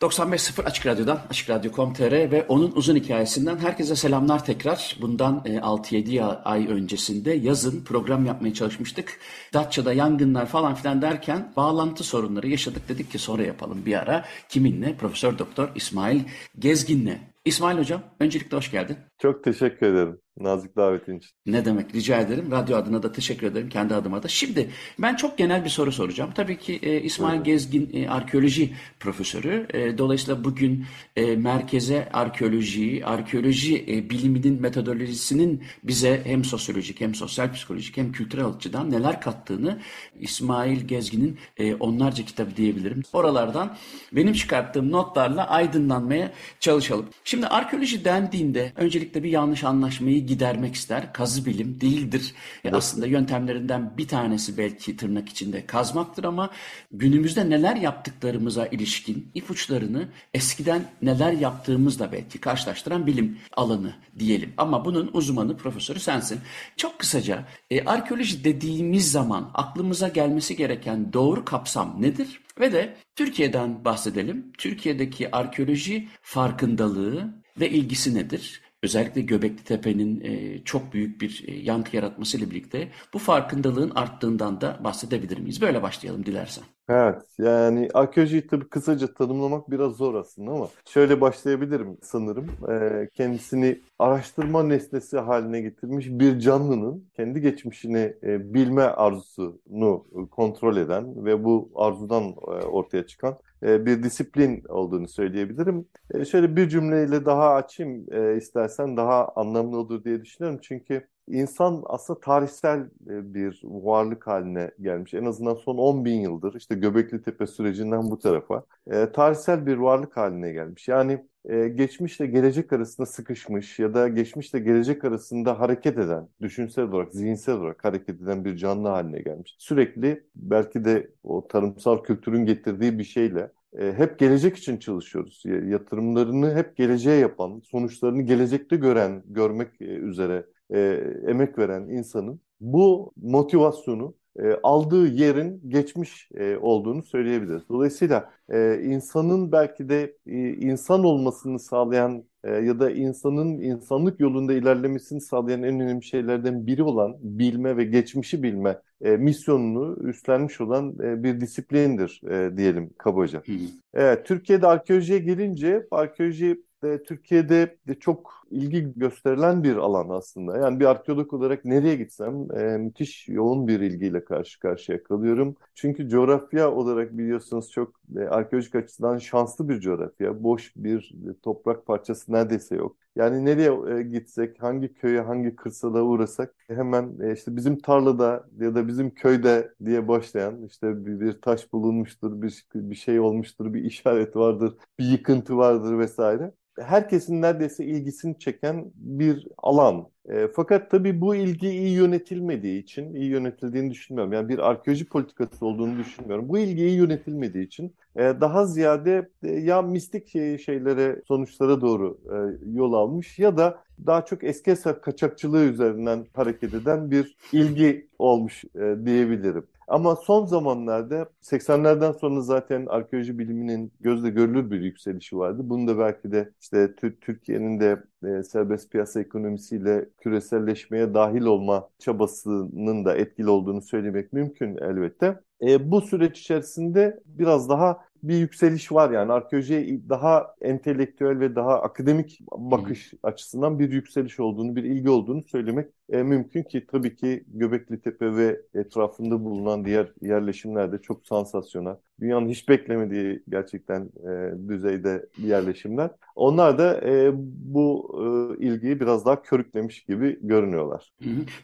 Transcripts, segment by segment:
...95.0 Açık Radyo'dan, Açık Radyo.com.tr ve onun uzun hikayesinden herkese selamlar tekrar. Bundan 6-7 e, ay öncesinde yazın program yapmaya çalışmıştık. Datça'da yangınlar falan filan derken bağlantı sorunları yaşadık. Dedik ki sonra yapalım bir ara. Kiminle? Profesör Doktor İsmail Gezgin'le. İsmail Hocam, öncelikle hoş geldin. Çok teşekkür ederim nazik davetin için. Ne demek rica ederim. Radyo adına da teşekkür ederim. Kendi adıma da. Şimdi ben çok genel bir soru soracağım. Tabii ki e, İsmail evet. Gezgin e, arkeoloji profesörü. E, dolayısıyla bugün e, merkeze arkeoloji, arkeoloji e, biliminin metodolojisinin bize hem sosyolojik hem sosyal psikolojik hem kültürel açıdan neler kattığını İsmail Gezgin'in e, onlarca kitabı diyebilirim. Oralardan benim çıkarttığım notlarla aydınlanmaya çalışalım. Şimdi arkeoloji dendiğinde öncelikle bir yanlış anlaşmayı gidermek ister. Kazı bilim değildir. Evet. Aslında yöntemlerinden bir tanesi belki tırnak içinde kazmaktır ama günümüzde neler yaptıklarımıza ilişkin ipuçlarını eskiden neler yaptığımızla belki karşılaştıran bilim alanı diyelim. Ama bunun uzmanı, profesörü sensin. Çok kısaca e, arkeoloji dediğimiz zaman aklımıza gelmesi gereken doğru kapsam nedir? Ve de Türkiye'den bahsedelim. Türkiye'deki arkeoloji farkındalığı ve ilgisi nedir? Özellikle Göbekli Tepe'nin e, çok büyük bir e, yankı yaratmasıyla birlikte bu farkındalığın arttığından da bahsedebilir miyiz? Böyle başlayalım dilersen. Evet yani arkeolojiyi tabii kısaca tanımlamak biraz zor aslında ama şöyle başlayabilirim sanırım. Ee, kendisini araştırma nesnesi haline getirmiş bir canlının kendi geçmişini e, bilme arzusunu kontrol eden ve bu arzudan e, ortaya çıkan e, bir disiplin olduğunu söyleyebilirim. E, şöyle bir cümleyle daha açayım e, istersen daha anlamlı olur diye düşünüyorum. Çünkü insan aslında tarihsel bir varlık haline gelmiş. En azından son 10 bin yıldır işte Göbekli Tepe sürecinden bu tarafa tarihsel bir varlık haline gelmiş. Yani geçmişle gelecek arasında sıkışmış ya da geçmişle gelecek arasında hareket eden, düşünsel olarak, zihinsel olarak hareket eden bir canlı haline gelmiş. Sürekli belki de o tarımsal kültürün getirdiği bir şeyle hep gelecek için çalışıyoruz. Yatırımlarını hep geleceğe yapan, sonuçlarını gelecekte gören, görmek üzere emek veren insanın bu motivasyonu e, aldığı yerin geçmiş e, olduğunu söyleyebiliriz. Dolayısıyla e, insanın belki de e, insan olmasını sağlayan e, ya da insanın insanlık yolunda ilerlemesini sağlayan en önemli şeylerden biri olan bilme ve geçmişi bilme e, misyonunu üstlenmiş olan e, bir disiplindir e, diyelim kabaca. Hı hı. Evet, Türkiye'de arkeolojiye gelince arkeoloji de Türkiye'de de çok ilgi gösterilen bir alan aslında. Yani bir arkeolog olarak nereye gitsem e, müthiş yoğun bir ilgiyle karşı karşıya kalıyorum. Çünkü coğrafya olarak biliyorsunuz çok e, arkeolojik açıdan şanslı bir coğrafya. Boş bir e, toprak parçası neredeyse yok. Yani nereye e, gitsek, hangi köye, hangi kırsala uğrasak hemen e, işte bizim tarlada ya da bizim köyde diye başlayan işte bir, bir taş bulunmuştur, bir, bir şey olmuştur, bir işaret vardır, bir yıkıntı vardır vesaire herkesin neredeyse ilgisini çeken bir alan. E, fakat tabii bu ilgi iyi yönetilmediği için, iyi yönetildiğini düşünmüyorum. Yani bir arkeoloji politikası olduğunu düşünmüyorum. Bu ilgi iyi yönetilmediği için e, daha ziyade e, ya mistik şey, şeylere, sonuçlara doğru e, yol almış ya da daha çok eski eser kaçakçılığı üzerinden hareket eden bir ilgi olmuş e, diyebilirim. Ama son zamanlarda 80'lerden sonra zaten arkeoloji biliminin gözle görülür bir yükselişi vardı. Bunu da belki de işte Türkiye'nin de e, serbest piyasa ekonomisiyle küreselleşmeye dahil olma çabasının da etkili olduğunu söylemek mümkün elbette. E, bu süreç içerisinde biraz daha bir yükseliş var yani arkeolojiye daha entelektüel ve daha akademik bakış açısından bir yükseliş olduğunu, bir ilgi olduğunu söylemek e, mümkün ki tabii ki Göbekli Tepe ve etrafında bulunan diğer yerleşimler de çok sansasyonel. Dünyanın hiç beklemediği gerçekten e, düzeyde yerleşimler. Onlar da e, bu e, ilgiyi biraz daha körüklemiş gibi görünüyorlar.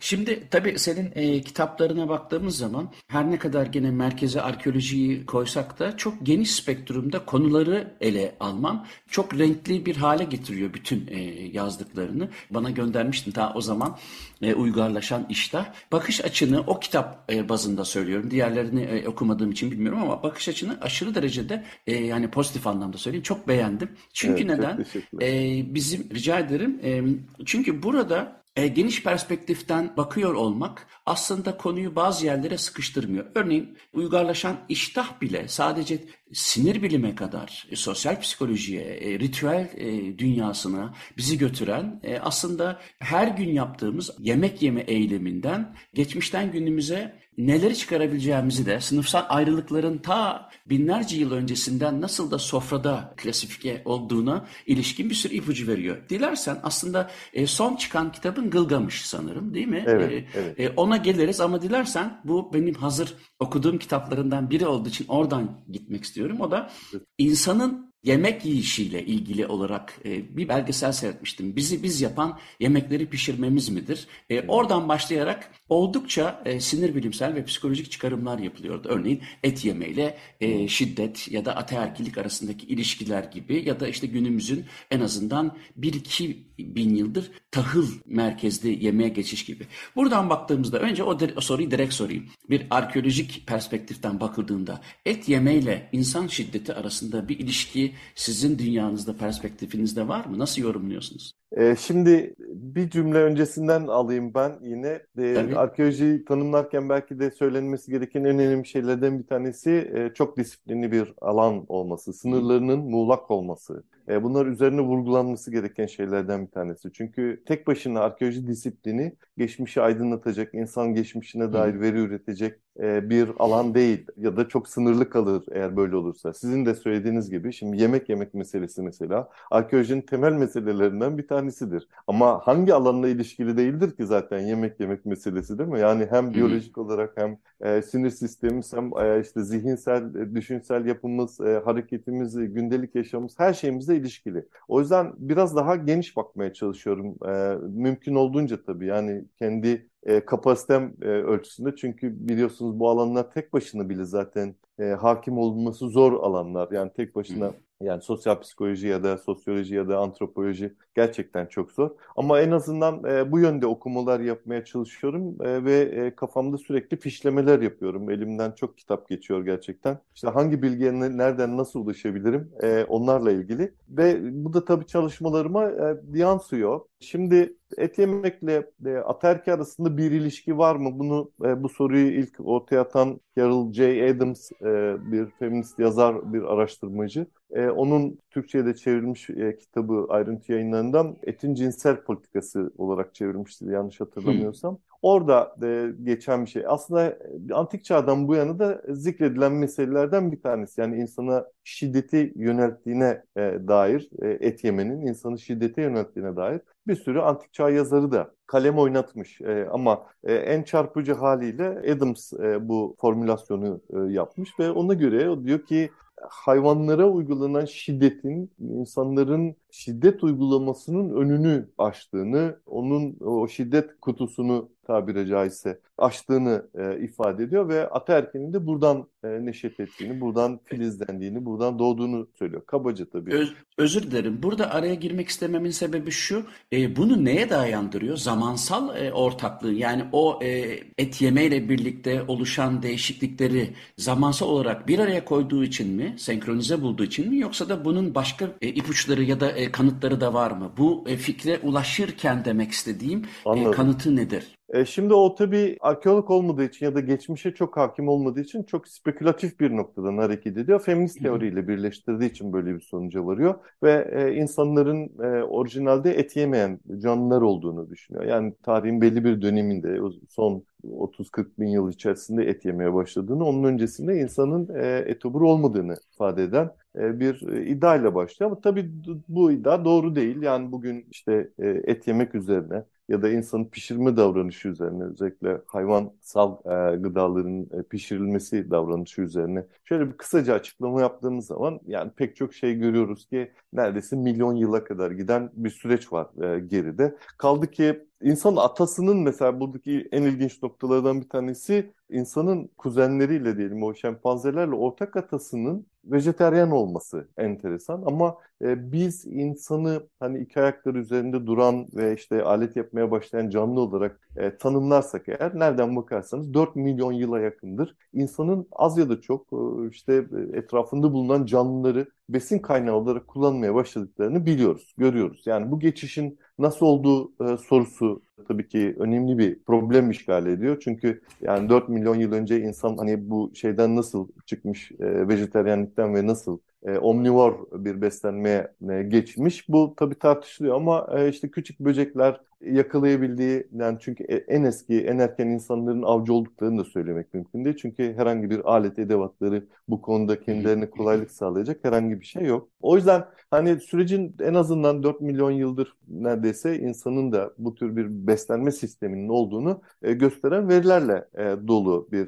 Şimdi tabii senin e, kitaplarına baktığımız zaman her ne kadar gene merkeze arkeolojiyi koysak da çok geniş spektrumda konuları ele alman çok renkli bir hale getiriyor bütün e, yazdıklarını. Bana göndermiştin ta o zaman e, uygarlaşan iştah. Bakış açını o kitap e, bazında söylüyorum. Diğerlerini e, okumadığım için bilmiyorum ama bakış açını aşırı derecede e, yani pozitif anlamda söyleyeyim çok beğendim. Çünkü evet, neden? E, bizim rica ederim. E, çünkü burada geniş perspektiften bakıyor olmak aslında konuyu bazı yerlere sıkıştırmıyor. Örneğin uygarlaşan iştah bile sadece sinir bilime kadar, e, sosyal psikolojiye, e, ritüel e, dünyasına bizi götüren e, aslında her gün yaptığımız yemek yeme eyleminden geçmişten günümüze neleri çıkarabileceğimizi de sınıfsal ayrılıkların ta binlerce yıl öncesinden nasıl da sofrada klasifike olduğuna ilişkin bir sürü ipucu veriyor. Dilersen aslında e, son çıkan kitabın Gılgamış sanırım değil mi? Evet, e, evet. E, ona geliriz ama dilersen bu benim hazır okuduğum kitaplarından biri olduğu için oradan gitmek istiyorum. O da insanın yemek yiyişiyle ilgili olarak e, bir belgesel seyretmiştim. Bizi biz yapan yemekleri pişirmemiz midir? E, oradan başlayarak oldukça e, sinir bilimsel ve psikolojik çıkarımlar yapılıyordu. Örneğin et yemeyle e, şiddet ya da ataerkilik arasındaki ilişkiler gibi ya da işte günümüzün en azından 1-2 bin yıldır tahıl merkezli yemeğe geçiş gibi. Buradan baktığımızda önce o, o soruyu direkt sorayım. Bir arkeolojik perspektiften bakıldığında et yemeyle insan şiddeti arasında bir ilişki sizin dünyanızda, perspektifinizde var mı? Nasıl yorumluyorsunuz? Ee, şimdi bir cümle öncesinden alayım ben yine. Ee, arkeolojiyi tanımlarken belki de söylenmesi gereken en önemli şeylerden bir tanesi e, çok disiplinli bir alan olması, sınırlarının muğlak olması. E, bunlar üzerine vurgulanması gereken şeylerden bir tanesi. Çünkü tek başına arkeoloji disiplini geçmişi aydınlatacak, insan geçmişine dair veri üretecek e, bir alan değil ya da çok sınırlı kalır eğer böyle olursa. Sizin de söylediğiniz gibi şimdi yemek yemek meselesi mesela arkeolojinin temel meselelerinden bir tanesidir. Ama hangi alanla ilişkili değildir ki zaten yemek yemek meselesi değil mi? Yani hem biyolojik olarak hem e, sinir sistemimiz hem e, işte zihinsel, e, düşünsel yapımız, e, hareketimiz, gündelik yaşamımız her şeyimizle ilişkili. O yüzden biraz daha geniş bakmaya çalışıyorum. E, mümkün olduğunca tabii yani kendi e, kapasitem e, ölçüsünde. Çünkü biliyorsunuz bu alanlar tek başına bile zaten e, hakim olması zor alanlar. Yani tek başına yani sosyal psikoloji ya da sosyoloji ya da antropoloji gerçekten çok zor. Ama en azından e, bu yönde okumalar yapmaya çalışıyorum e, ve e, kafamda sürekli fişlemeler yapıyorum. Elimden çok kitap geçiyor gerçekten. İşte hangi bilgiye nereden nasıl ulaşabilirim e, onlarla ilgili. Ve bu da tabii çalışmalarıma e, yansıyor. Şimdi et yemekle e, ataerki arasında bir ilişki var mı? Bunu e, bu soruyu ilk ortaya atan Carol J. Adams e, bir feminist yazar, bir araştırmacı. E, onun Türkçe'ye de çevrilmiş e, kitabı ayrıntı yayınlarından etin cinsel politikası olarak çevirmişti yanlış hatırlamıyorsam. Hmm. Orada e, geçen bir şey. Aslında antik çağdan bu yana da zikredilen meselelerden bir tanesi. Yani insana şiddeti yönelttiğine e, dair, e, et yemenin insanı şiddete yönelttiğine dair bir sürü antik çağ yazarı da kalem oynatmış. E, ama e, en çarpıcı haliyle Adams e, bu formülasyonu e, yapmış ve ona göre o diyor ki hayvanlara uygulanan şiddetin insanların şiddet uygulamasının önünü açtığını, onun o şiddet kutusunu tabiri caizse açtığını e, ifade ediyor ve ataerkinin de buradan e, neşet ettiğini, buradan filizlendiğini, buradan doğduğunu söylüyor. Kabaca tabii. Öz, özür dilerim. Burada araya girmek istememin sebebi şu. E, bunu neye dayandırıyor? Zamansal e, ortaklığı. Yani o e, et yemeyle birlikte oluşan değişiklikleri zamansal olarak bir araya koyduğu için mi? Senkronize bulduğu için mi? Yoksa da bunun başka e, ipuçları ya da e, kanıtları da var mı? Bu e, fikre ulaşırken demek istediğim e, kanıtı nedir? E, şimdi o tabii arkeolog olmadığı için ya da geçmişe çok hakim olmadığı için çok spekülatif bir noktadan hareket ediyor. Feminist teoriyle birleştirdiği için böyle bir sonuca varıyor. Ve e, insanların e, orijinalde et yemeyen canlılar olduğunu düşünüyor. Yani tarihin belli bir döneminde son 30-40 bin yıl içerisinde et yemeye başladığını, onun öncesinde insanın e, etobur olmadığını ifade eden e, bir e, iddia ile başlıyor. Ama tabii bu iddia doğru değil. Yani bugün işte e, et yemek üzerine ya da insanın pişirme davranışı üzerine özellikle hayvansal e, gıdaların e, pişirilmesi davranışı üzerine şöyle bir kısaca açıklama yaptığımız zaman yani pek çok şey görüyoruz ki neredeyse milyon yıla kadar giden bir süreç var e, geride. Kaldı ki insan atasının mesela buradaki en ilginç noktalardan bir tanesi insanın kuzenleriyle diyelim o şempanzelerle ortak atasının vejeteryan olması enteresan ama e, biz insanı hani iki ayakları üzerinde duran ve işte alet yapmaya başlayan canlı olarak e, tanımlarsak eğer nereden bakarsanız 4 milyon yıla yakındır insanın az ya da çok e, işte etrafında bulunan canlıları besin kaynağı olarak kullanmaya başladıklarını biliyoruz, görüyoruz. Yani bu geçişin nasıl olduğu e, sorusu tabii ki önemli bir problem işgal ediyor. Çünkü yani 4 milyon yıl önce insan hani bu şeyden nasıl çıkmış, e, vejeteryanlıktan ve nasıl e, omnivor bir beslenmeye e, geçmiş. Bu tabii tartışılıyor ama e, işte küçük böcekler yakalayabildiği yani çünkü e, en eski en erken insanların avcı olduklarını da söylemek mümkün değil. Çünkü herhangi bir alet edevatları bu konuda kendilerine kolaylık sağlayacak herhangi bir şey yok. O yüzden hani sürecin en azından 4 milyon yıldır neredeyse insanın da bu tür bir beslenme sisteminin olduğunu e, gösteren verilerle e, dolu bir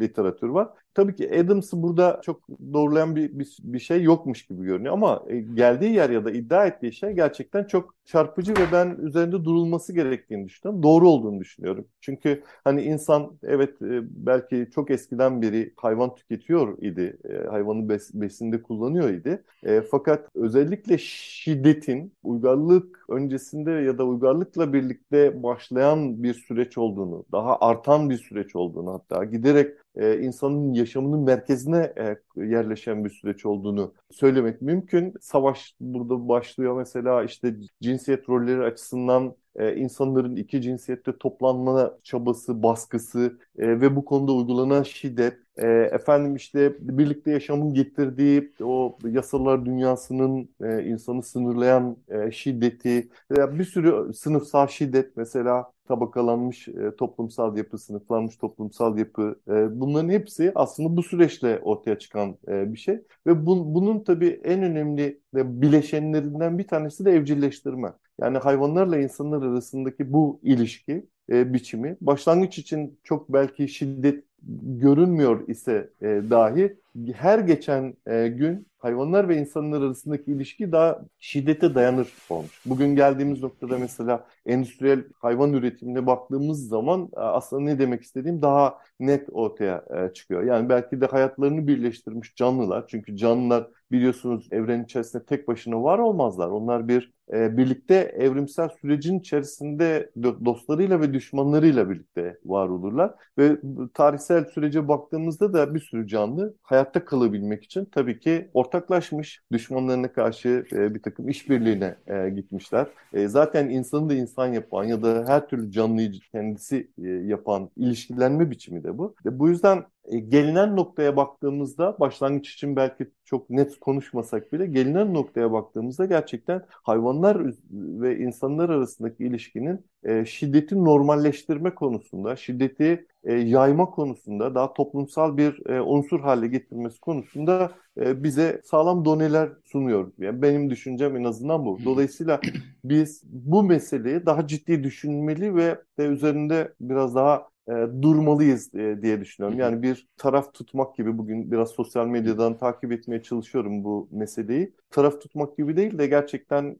literatür var. Tabii ki Adams'ı burada çok doğrulayan bir, bir, bir şey yokmuş gibi görünüyor ama geldiği yer ya da iddia ettiği şey gerçekten çok çarpıcı ve ben üzerinde durulması gerektiğini düşünüyorum. Doğru olduğunu düşünüyorum. Çünkü hani insan evet e, belki çok eskiden beri hayvan tüketiyor idi. E, hayvanı bes, besinde kullanıyor idi. E, fakat özellikle şiddetin uygarlık öncesinde ya da uygarlıkla birlikte başlayan bir süreç olduğunu, daha artan bir süreç olduğunu hatta giderek e, insanın yaşamının merkezine e, yerleşen bir süreç olduğunu söylemek mümkün. Savaş burada başlıyor mesela işte cinsiyet rolleri açısından e, insanların iki cinsiyette toplanma çabası, baskısı e, ve bu konuda uygulanan şiddet, e, efendim işte birlikte yaşamın getirdiği o yasalar dünyasının e, insanı sınırlayan e, şiddeti, e, bir sürü sınıfsal şiddet mesela tabakalanmış e, toplumsal yapı, sınıflanmış toplumsal yapı e, bunların hepsi aslında bu süreçle ortaya çıkan e, bir şey ve bu, bunun tabii en önemli bileşenlerinden bir tanesi de evcilleştirme. Yani hayvanlarla insanlar arasındaki bu ilişki e, biçimi başlangıç için çok belki şiddet görünmüyor ise e, dahi her geçen e, gün hayvanlar ve insanlar arasındaki ilişki daha şiddete dayanır olmuş. Bugün geldiğimiz noktada mesela endüstriyel hayvan üretimine baktığımız zaman e, aslında ne demek istediğim daha net ortaya e, çıkıyor. Yani belki de hayatlarını birleştirmiş canlılar. Çünkü canlılar biliyorsunuz evrenin içerisinde tek başına var olmazlar. Onlar bir e, birlikte evrimsel sürecin içerisinde dostlarıyla ve düşmanlarıyla birlikte var olurlar. Ve tarihsel sürece baktığımızda da bir sürü canlı hayatta kalabilmek için tabii ki ortaklaşmış düşmanlarına karşı e, bir takım işbirliğine e, gitmişler. E, zaten insanı da insan yapan ya da her türlü canlıyı kendisi e, yapan ilişkilenme biçimi de bu. E, bu yüzden e, gelinen noktaya baktığımızda başlangıç için belki çok net konuşmasak bile gelinen noktaya baktığımızda gerçekten hayvanlar ve insanlar arasındaki ilişkinin e, şiddeti normalleştirme konusunda, şiddeti e, yayma konusunda daha toplumsal bir e, unsur hale getirmesi konusunda e, bize sağlam doneler sunuyor. Yani benim düşüncem en azından bu. Dolayısıyla biz bu meseleyi daha ciddi düşünmeli ve de üzerinde biraz daha e, durmalıyız e, diye düşünüyorum. Yani bir taraf tutmak gibi bugün biraz sosyal medyadan takip etmeye çalışıyorum bu meseleyi. Taraf tutmak gibi değil de gerçekten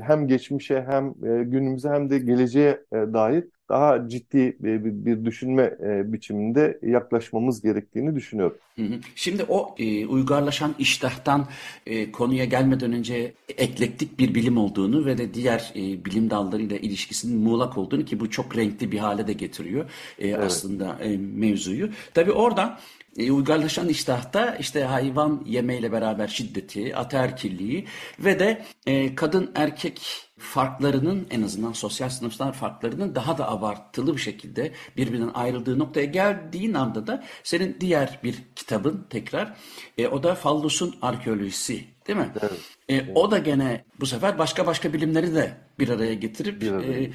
hem geçmişe hem e, günümüze hem de geleceğe e, dair daha ciddi bir, bir düşünme e, biçiminde yaklaşmamız gerektiğini düşünüyorum. Şimdi o e, uygarlaşan iştahtan e, konuya gelmeden önce eklektik bir bilim olduğunu ve de diğer e, bilim dallarıyla ilişkisinin muğlak olduğunu ki bu çok renkli bir hale de getiriyor e, evet. aslında e, mevzuyu. Tabii oradan e, uygarlaşan iştahta işte hayvan yemeyle beraber şiddeti, ataerkilliği ve de e, kadın erkek farklarının en azından sosyal sınıflar farklarının daha da abartılı bir şekilde birbirinden ayrıldığı noktaya geldiğin anda da senin diğer bir kitabın tekrar e, o da Fallus'un arkeolojisi Değil mi? Evet. E, evet. O da gene bu sefer başka başka bilimleri de bir araya getirip bir araya. E,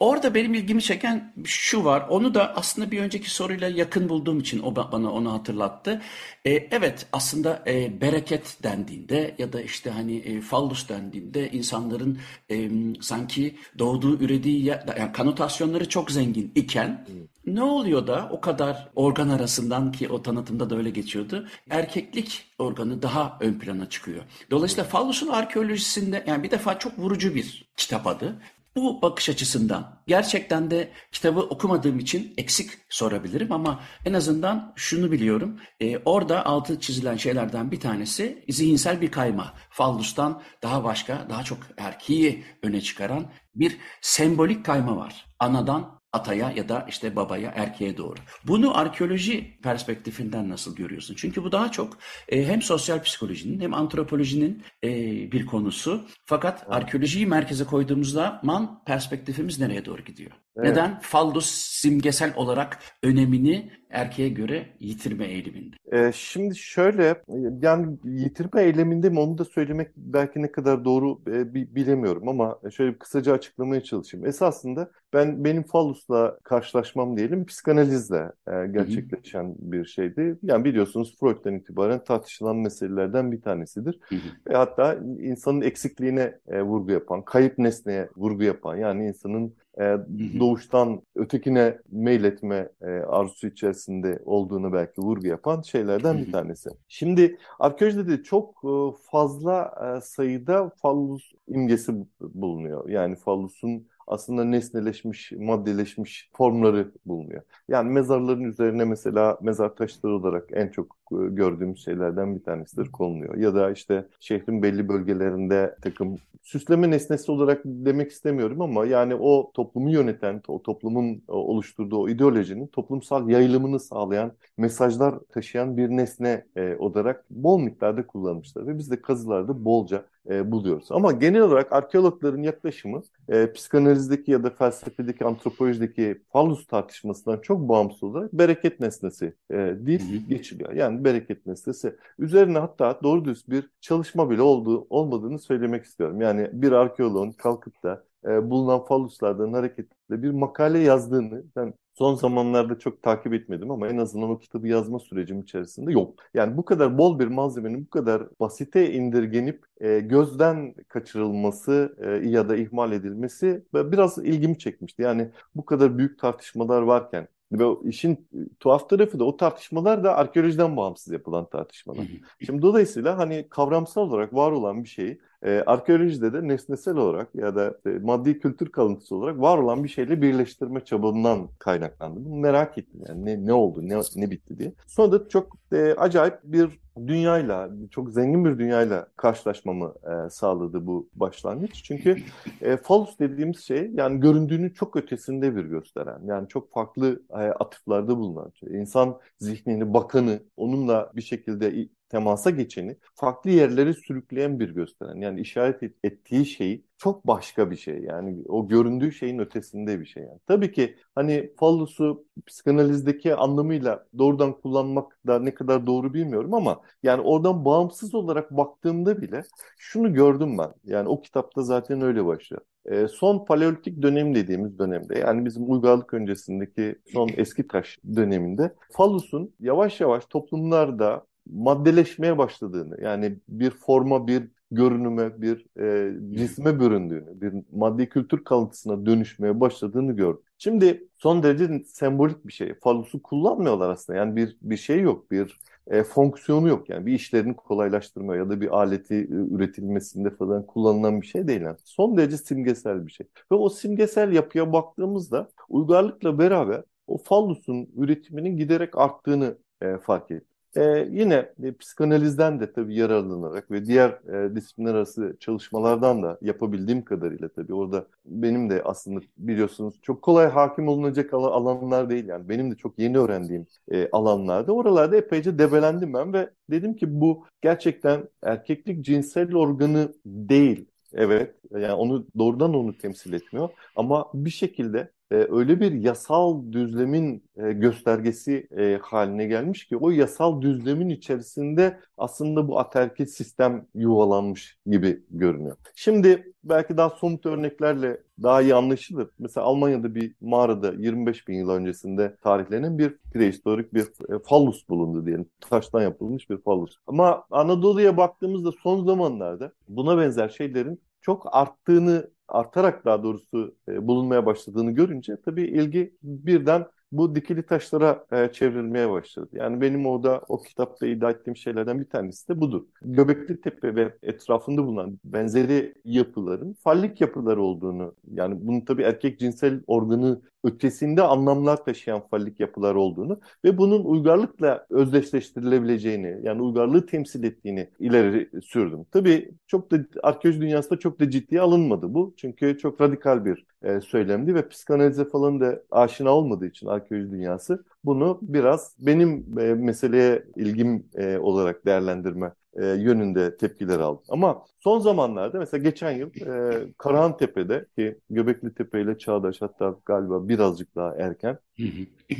orada benim ilgimi çeken şu var. Onu da aslında bir önceki soruyla yakın bulduğum için o bana onu hatırlattı. E, evet aslında e, bereket dendiğinde ya da işte hani e, fallus dendiğinde insanların e, sanki doğduğu ürediği yani kanotasyonları çok zengin iken ne oluyor da o kadar organ arasından ki o tanıtımda da öyle geçiyordu. Erkeklik organı daha ön plana çıkıyor. Dolayısıyla fallusun arkeolojisinde yani bir defa çok vurucu bir kitap adı. Bu bakış açısından gerçekten de kitabı okumadığım için eksik sorabilirim ama en azından şunu biliyorum. E, orada altı çizilen şeylerden bir tanesi zihinsel bir kayma. Fallus'tan daha başka, daha çok erkeği öne çıkaran bir sembolik kayma var. Anadan ataya ya da işte babaya, erkeğe doğru. Bunu arkeoloji perspektifinden nasıl görüyorsun? Çünkü bu daha çok e, hem sosyal psikolojinin hem antropolojinin e, bir konusu. Fakat evet. arkeolojiyi merkeze koyduğumuzda man perspektifimiz nereye doğru gidiyor? Evet. Neden? Faldus simgesel olarak önemini erkeğe göre yitirme eğiliminde. Ee, şimdi şöyle yani yitirme eyleminde mi onu da söylemek belki ne kadar doğru e, bilemiyorum ama şöyle kısaca açıklamaya çalışayım. Esasında ben benim Fallus'la karşılaşmam diyelim psikanalizle e, gerçekleşen Hı-hı. bir şeydi. Yani biliyorsunuz Freud'dan itibaren tartışılan meselelerden bir tanesidir. Hı-hı. Ve hatta insanın eksikliğine e, vurgu yapan, kayıp nesneye vurgu yapan yani insanın e, doğuştan ötekine meyletme e, arzusu içerisinde olduğunu belki vurgu yapan şeylerden bir tanesi. Şimdi arkeolojide de çok e, fazla e, sayıda fallus imgesi bulunuyor. Yani fallusun aslında nesneleşmiş, maddeleşmiş formları bulunuyor. Yani mezarların üzerine mesela mezar taşları olarak en çok gördüğümüz şeylerden bir tanesidir konuluyor. Ya da işte şehrin belli bölgelerinde takım süsleme nesnesi olarak demek istemiyorum ama yani o toplumu yöneten, o toplumun oluşturduğu o ideolojinin toplumsal yayılımını sağlayan mesajlar taşıyan bir nesne e, olarak bol miktarda kullanmışlar ve biz de kazılarda bolca e, buluyoruz. Ama genel olarak arkeologların yaklaşımı e, psikanalizdeki ya da felsefedeki, antropolojideki fallus tartışmasından çok bağımsız olarak bereket nesnesi e, deyip geçiliyor. Yani bereket nesnesi. Üzerine hatta doğru düz bir çalışma bile olduğu olmadığını söylemek istiyorum. Yani bir arkeologun kalkıp da e, bulunan falluslardan hareketle bir makale yazdığını ben son zamanlarda çok takip etmedim ama en azından o kitabı yazma sürecim içerisinde yok. Yani bu kadar bol bir malzemenin bu kadar basite indirgenip e, gözden kaçırılması e, ya da ihmal edilmesi biraz ilgimi çekmişti. Yani bu kadar büyük tartışmalar varken ve işin tuhaf tarafı da o tartışmalar da arkeolojiden bağımsız yapılan tartışmalar. Şimdi dolayısıyla hani kavramsal olarak var olan bir şeyi e, arkeolojide de nesnesel olarak ya da e, maddi kültür kalıntısı olarak var olan bir şeyle birleştirme çabamdan kaynaklandı. Bunu merak ettim yani ne, ne oldu, ne, ne bitti diye. Sonra da çok e, acayip bir dünyayla, çok zengin bir dünyayla karşılaşmamı e, sağladı bu başlangıç. Çünkü e, falus dediğimiz şey yani göründüğünü çok ötesinde bir gösteren, yani çok farklı e, atıflarda bulunan şey. İnsan zihnini, bakanı, onunla bir şekilde temasa geçeni farklı yerlere sürükleyen bir gösteren. Yani işaret et, ettiği şey çok başka bir şey. Yani o göründüğü şeyin ötesinde bir şey. Yani. Tabii ki hani fallusu psikanalizdeki anlamıyla doğrudan kullanmak da ne kadar doğru bilmiyorum ama yani oradan bağımsız olarak baktığımda bile şunu gördüm ben. Yani o kitapta zaten öyle başlıyor. E, son paleolitik dönem dediğimiz dönemde yani bizim uygarlık öncesindeki son eski taş döneminde fallusun yavaş yavaş toplumlarda maddeleşmeye başladığını yani bir forma bir görünüme bir e, cisme büründüğünü bir maddi kültür kalıntısına dönüşmeye başladığını gördüm. Şimdi son derece sembolik bir şey. Falusu kullanmıyorlar aslında. Yani bir bir şey yok, bir e, fonksiyonu yok. Yani bir işlerini kolaylaştırma ya da bir aleti e, üretilmesinde falan kullanılan bir şey değil. Yani son derece simgesel bir şey. Ve o simgesel yapıya baktığımızda uygarlıkla beraber o fallusun üretiminin giderek arttığını e, fark ettik. Ee, yine e, psikanalizden de tabii yararlanarak ve diğer e, disiplinler arası çalışmalardan da yapabildiğim kadarıyla tabii orada benim de aslında biliyorsunuz çok kolay hakim olunacak alanlar değil. Yani benim de çok yeni öğrendiğim e, alanlarda oralarda epeyce debelendim ben ve dedim ki bu gerçekten erkeklik cinsel organı değil. Evet, yani onu doğrudan onu temsil etmiyor ama bir şekilde e, öyle bir yasal düzlemin e, göstergesi e, haline gelmiş ki o yasal düzlemin içerisinde aslında bu aterkil sistem yuvalanmış gibi görünüyor. Şimdi belki daha somut örneklerle daha iyi anlaşılır. Mesela Almanya'da bir mağarada 25 bin yıl öncesinde tarihlenen bir prehistorik bir e, fallus bulundu diyelim. Taştan yapılmış bir fallus. Ama Anadolu'ya baktığımızda son zamanlarda buna benzer şeylerin çok arttığını, artarak daha doğrusu e, bulunmaya başladığını görünce tabii ilgi birden bu dikili taşlara e, çevrilmeye başladı. Yani benim orada o kitapta iddia ettiğim şeylerden bir tanesi de budur. Göbekli Tepe ve etrafında bulunan benzeri yapıların fallik yapıları olduğunu, yani bunun tabii erkek cinsel organı ötesinde anlamlar taşıyan fallik yapılar olduğunu ve bunun uygarlıkla özdeşleştirilebileceğini, yani uygarlığı temsil ettiğini ileri sürdüm. Tabii çok da arkeoloji dünyasında çok da ciddiye alınmadı bu. Çünkü çok radikal bir e, söylemdi ve psikanalize falan da aşina olmadığı için arkeoloji dünyası bunu biraz benim e, meseleye ilgim e, olarak değerlendirme e, yönünde tepkiler aldım. Ama son zamanlarda mesela geçen yıl e, Karahan Tepe'de ki Göbekli Tepe ile Çağdaş hatta galiba birazcık daha erken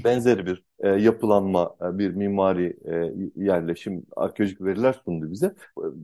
benzeri bir e, yapılanma, e, bir mimari e, yerleşim, arkeolojik veriler sundu bize.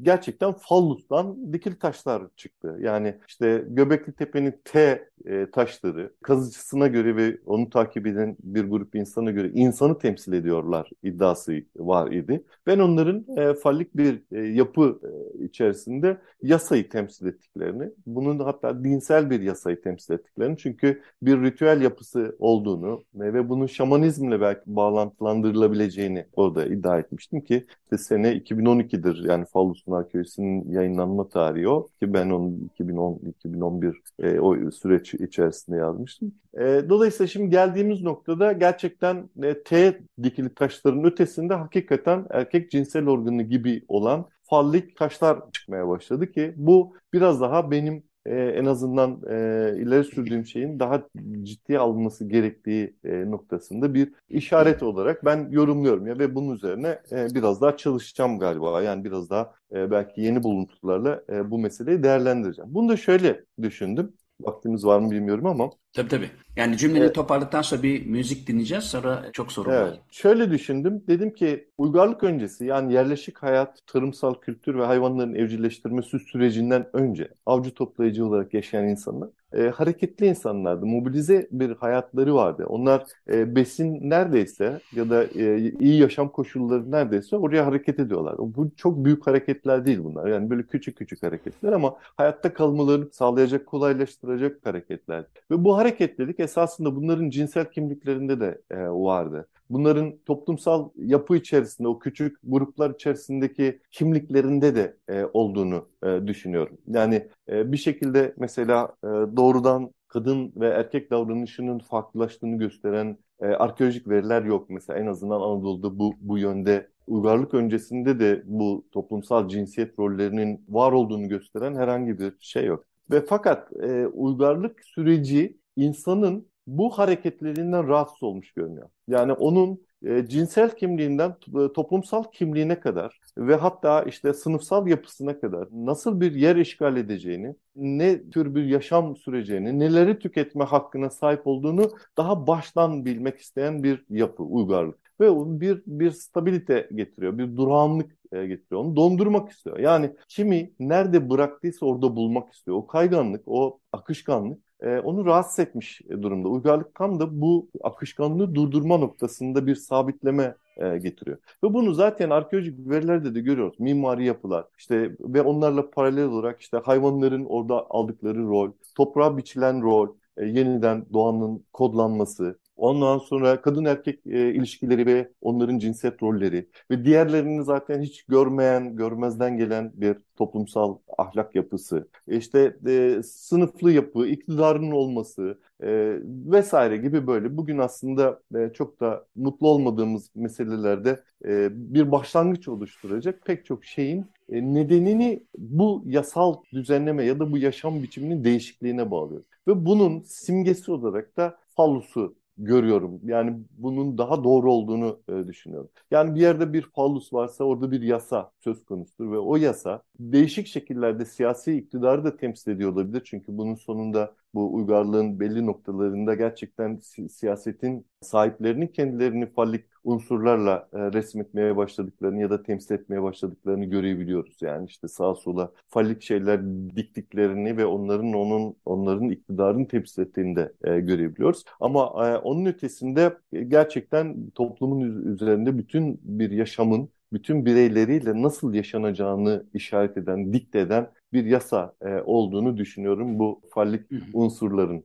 Gerçekten fallustan dikil taşlar çıktı. Yani işte Göbekli Tepe'nin T e, taşları kazıcısına göre ve onu takip eden bir grup insana göre insanı temsil ediyorlar iddiası var idi. Ben onların e, fallik bir e, yapı e, içerisinde yasayı temsil ettiklerini, bunun hatta dinsel bir yasayı temsil ettiklerini çünkü bir ritüel yapısı olduğunu ve bunun şamanizmle belki bağlantılandırılabileceğini orada iddia etmiştim ki işte sene 2012'dir yani Fallus'un Arkeolojisi'nin yayınlanma tarihi o ki ben onu 2010-2011 e, o süreç içerisinde yazmıştım. E, dolayısıyla şimdi geldiğimiz noktada gerçekten e, T dikili taşların ötesinde hakikaten erkek cinsel organı gibi olan fallik taşlar çıkmaya başladı ki bu biraz daha benim e, en azından e, ileri sürdüğüm şeyin daha ciddiye alınması gerektiği e, noktasında bir işaret olarak ben yorumluyorum ya ve bunun üzerine e, biraz daha çalışacağım galiba. Yani biraz daha e, belki yeni buluntularla e, bu meseleyi değerlendireceğim. Bunu da şöyle düşündüm. Vaktimiz var mı bilmiyorum ama. Tabii tabii. Yani cümleni evet. toparladıktan sonra bir müzik dinleyeceğiz. Sonra çok soru evet. var. Şöyle düşündüm. Dedim ki uygarlık öncesi yani yerleşik hayat, tarımsal kültür ve hayvanların evcilleştirmesi sürecinden önce avcı toplayıcı olarak yaşayan insanlar e, hareketli insanlardı. Mobilize bir hayatları vardı. Onlar e, besin neredeyse ya da e, iyi yaşam koşulları neredeyse oraya hareket ediyorlar. Bu çok büyük hareketler değil bunlar. Yani böyle küçük küçük hareketler ama hayatta kalmalarını sağlayacak, kolaylaştıracak hareketler. Ve bu hareketlilik esasında bunların cinsel kimliklerinde de e, vardı bunların toplumsal yapı içerisinde, o küçük gruplar içerisindeki kimliklerinde de e, olduğunu e, düşünüyorum. Yani e, bir şekilde mesela e, doğrudan kadın ve erkek davranışının farklılaştığını gösteren e, arkeolojik veriler yok. Mesela en azından Anadolu'da bu, bu yönde uygarlık öncesinde de bu toplumsal cinsiyet rollerinin var olduğunu gösteren herhangi bir şey yok. Ve fakat e, uygarlık süreci insanın bu hareketlerinden rahatsız olmuş görünüyor. Yani onun e, cinsel kimliğinden e, toplumsal kimliğine kadar ve hatta işte sınıfsal yapısına kadar nasıl bir yer işgal edeceğini, ne tür bir yaşam süreceğini, neleri tüketme hakkına sahip olduğunu daha baştan bilmek isteyen bir yapı, uygarlık. Ve o bir, bir stabilite getiriyor, bir durağanlık e, getiriyor. Onu dondurmak istiyor. Yani kimi nerede bıraktıysa orada bulmak istiyor. O kayganlık, o akışkanlık e, onu rahatsız etmiş durumda. Uygarlık tam da bu akışkanlığı durdurma noktasında bir sabitleme e, getiriyor. Ve bunu zaten arkeolojik verilerde de görüyoruz. Mimari yapılar işte ve onlarla paralel olarak işte hayvanların orada aldıkları rol, toprağa biçilen rol, e, yeniden doğanın kodlanması, Ondan sonra kadın erkek e, ilişkileri ve onların cinsiyet rolleri ve diğerlerini zaten hiç görmeyen, görmezden gelen bir toplumsal ahlak yapısı, işte e, sınıflı yapı, iktidarın olması e, vesaire gibi böyle bugün aslında e, çok da mutlu olmadığımız meselelerde e, bir başlangıç oluşturacak pek çok şeyin e, nedenini bu yasal düzenleme ya da bu yaşam biçiminin değişikliğine bağlıyor. Ve bunun simgesi olarak da fallusu görüyorum. Yani bunun daha doğru olduğunu e, düşünüyorum. Yani bir yerde bir fallus varsa orada bir yasa söz konusudur ve o yasa değişik şekillerde siyasi iktidarı da temsil ediyor olabilir. Çünkü bunun sonunda bu uygarlığın belli noktalarında gerçekten si siyasetin sahiplerinin kendilerini fallik unsurlarla e, resmetmeye başladıklarını ya da temsil etmeye başladıklarını görebiliyoruz. Yani işte sağa sola fallik şeyler diktiklerini ve onların onun onların iktidarını temsil ettiğini de e, görebiliyoruz. Ama e, onun ötesinde gerçekten toplumun üzerinde bütün bir yaşamın bütün bireyleriyle nasıl yaşanacağını işaret eden, dikte eden bir yasa e, olduğunu düşünüyorum bu fallik unsurların.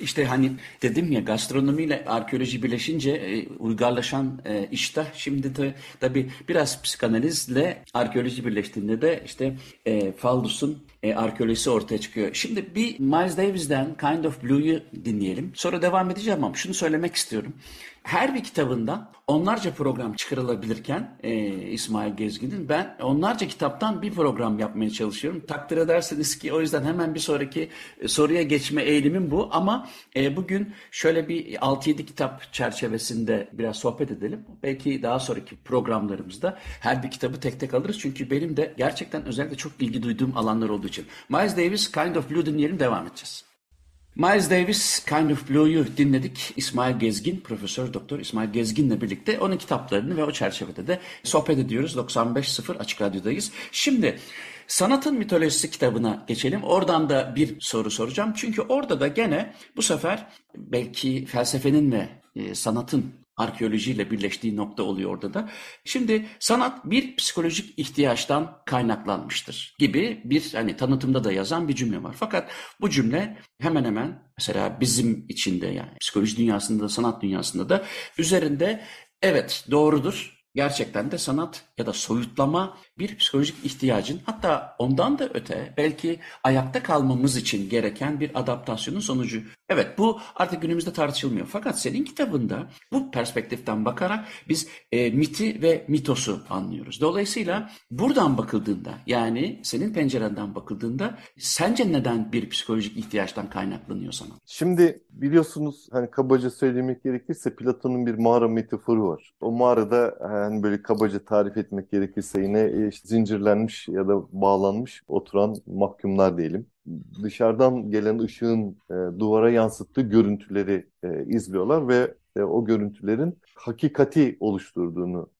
İşte hani dedim ya gastronomiyle arkeoloji birleşince e, uygarlaşan e, iştah şimdi de tabi biraz psikanalizle arkeoloji birleştiğinde de işte e, Faldus'un e, arkeolojisi ortaya çıkıyor. Şimdi bir Miles Davis'den Kind of Blue'yu dinleyelim. Sonra devam edeceğim ama şunu söylemek istiyorum. Her bir kitabından onlarca program çıkarılabilirken e, İsmail Gezgin'in ben onlarca kitaptan bir program yapmaya çalışıyorum. Takdir ederseniz ki o yüzden hemen bir sonraki e, soruya geçme eğilimim bu. Ama e, bugün şöyle bir 6-7 kitap çerçevesinde biraz sohbet edelim. Belki daha sonraki programlarımızda her bir kitabı tek tek alırız. Çünkü benim de gerçekten özellikle çok ilgi duyduğum alanlar olduğu için. Miles Davis, Kind of Blue dinleyelim devam edeceğiz. Miles Davis Kind of Blue'yu dinledik. İsmail Gezgin, Profesör Doktor İsmail Gezgin'le birlikte onun kitaplarını ve o çerçevede de sohbet ediyoruz. 95.0 Açık Radyo'dayız. Şimdi Sanatın Mitolojisi kitabına geçelim. Oradan da bir soru soracağım. Çünkü orada da gene bu sefer belki felsefenin ve e, sanatın arkeolojiyle birleştiği nokta oluyor orada da. Şimdi sanat bir psikolojik ihtiyaçtan kaynaklanmıştır gibi bir hani tanıtımda da yazan bir cümle var. Fakat bu cümle hemen hemen mesela bizim içinde yani psikoloji dünyasında da sanat dünyasında da üzerinde evet doğrudur gerçekten de sanat ya da soyutlama bir psikolojik ihtiyacın hatta ondan da öte belki ayakta kalmamız için gereken bir adaptasyonun sonucu. Evet bu artık günümüzde tartışılmıyor. Fakat senin kitabında bu perspektiften bakarak biz e, miti ve mitosu anlıyoruz. Dolayısıyla buradan bakıldığında yani senin pencerenden bakıldığında sence neden bir psikolojik ihtiyaçtan kaynaklanıyor sanat? Şimdi biliyorsunuz hani kabaca söylemek gerekirse Platon'un bir mağara metaforu var. O mağarada hani böyle kabaca tarif etmek gerekirse yine e, işte zincirlenmiş ya da bağlanmış oturan mahkumlar diyelim. Dışarıdan gelen ışığın e, duvara yansıttığı görüntüleri e, izliyorlar ve e, o görüntülerin hakikati oluşturduğunu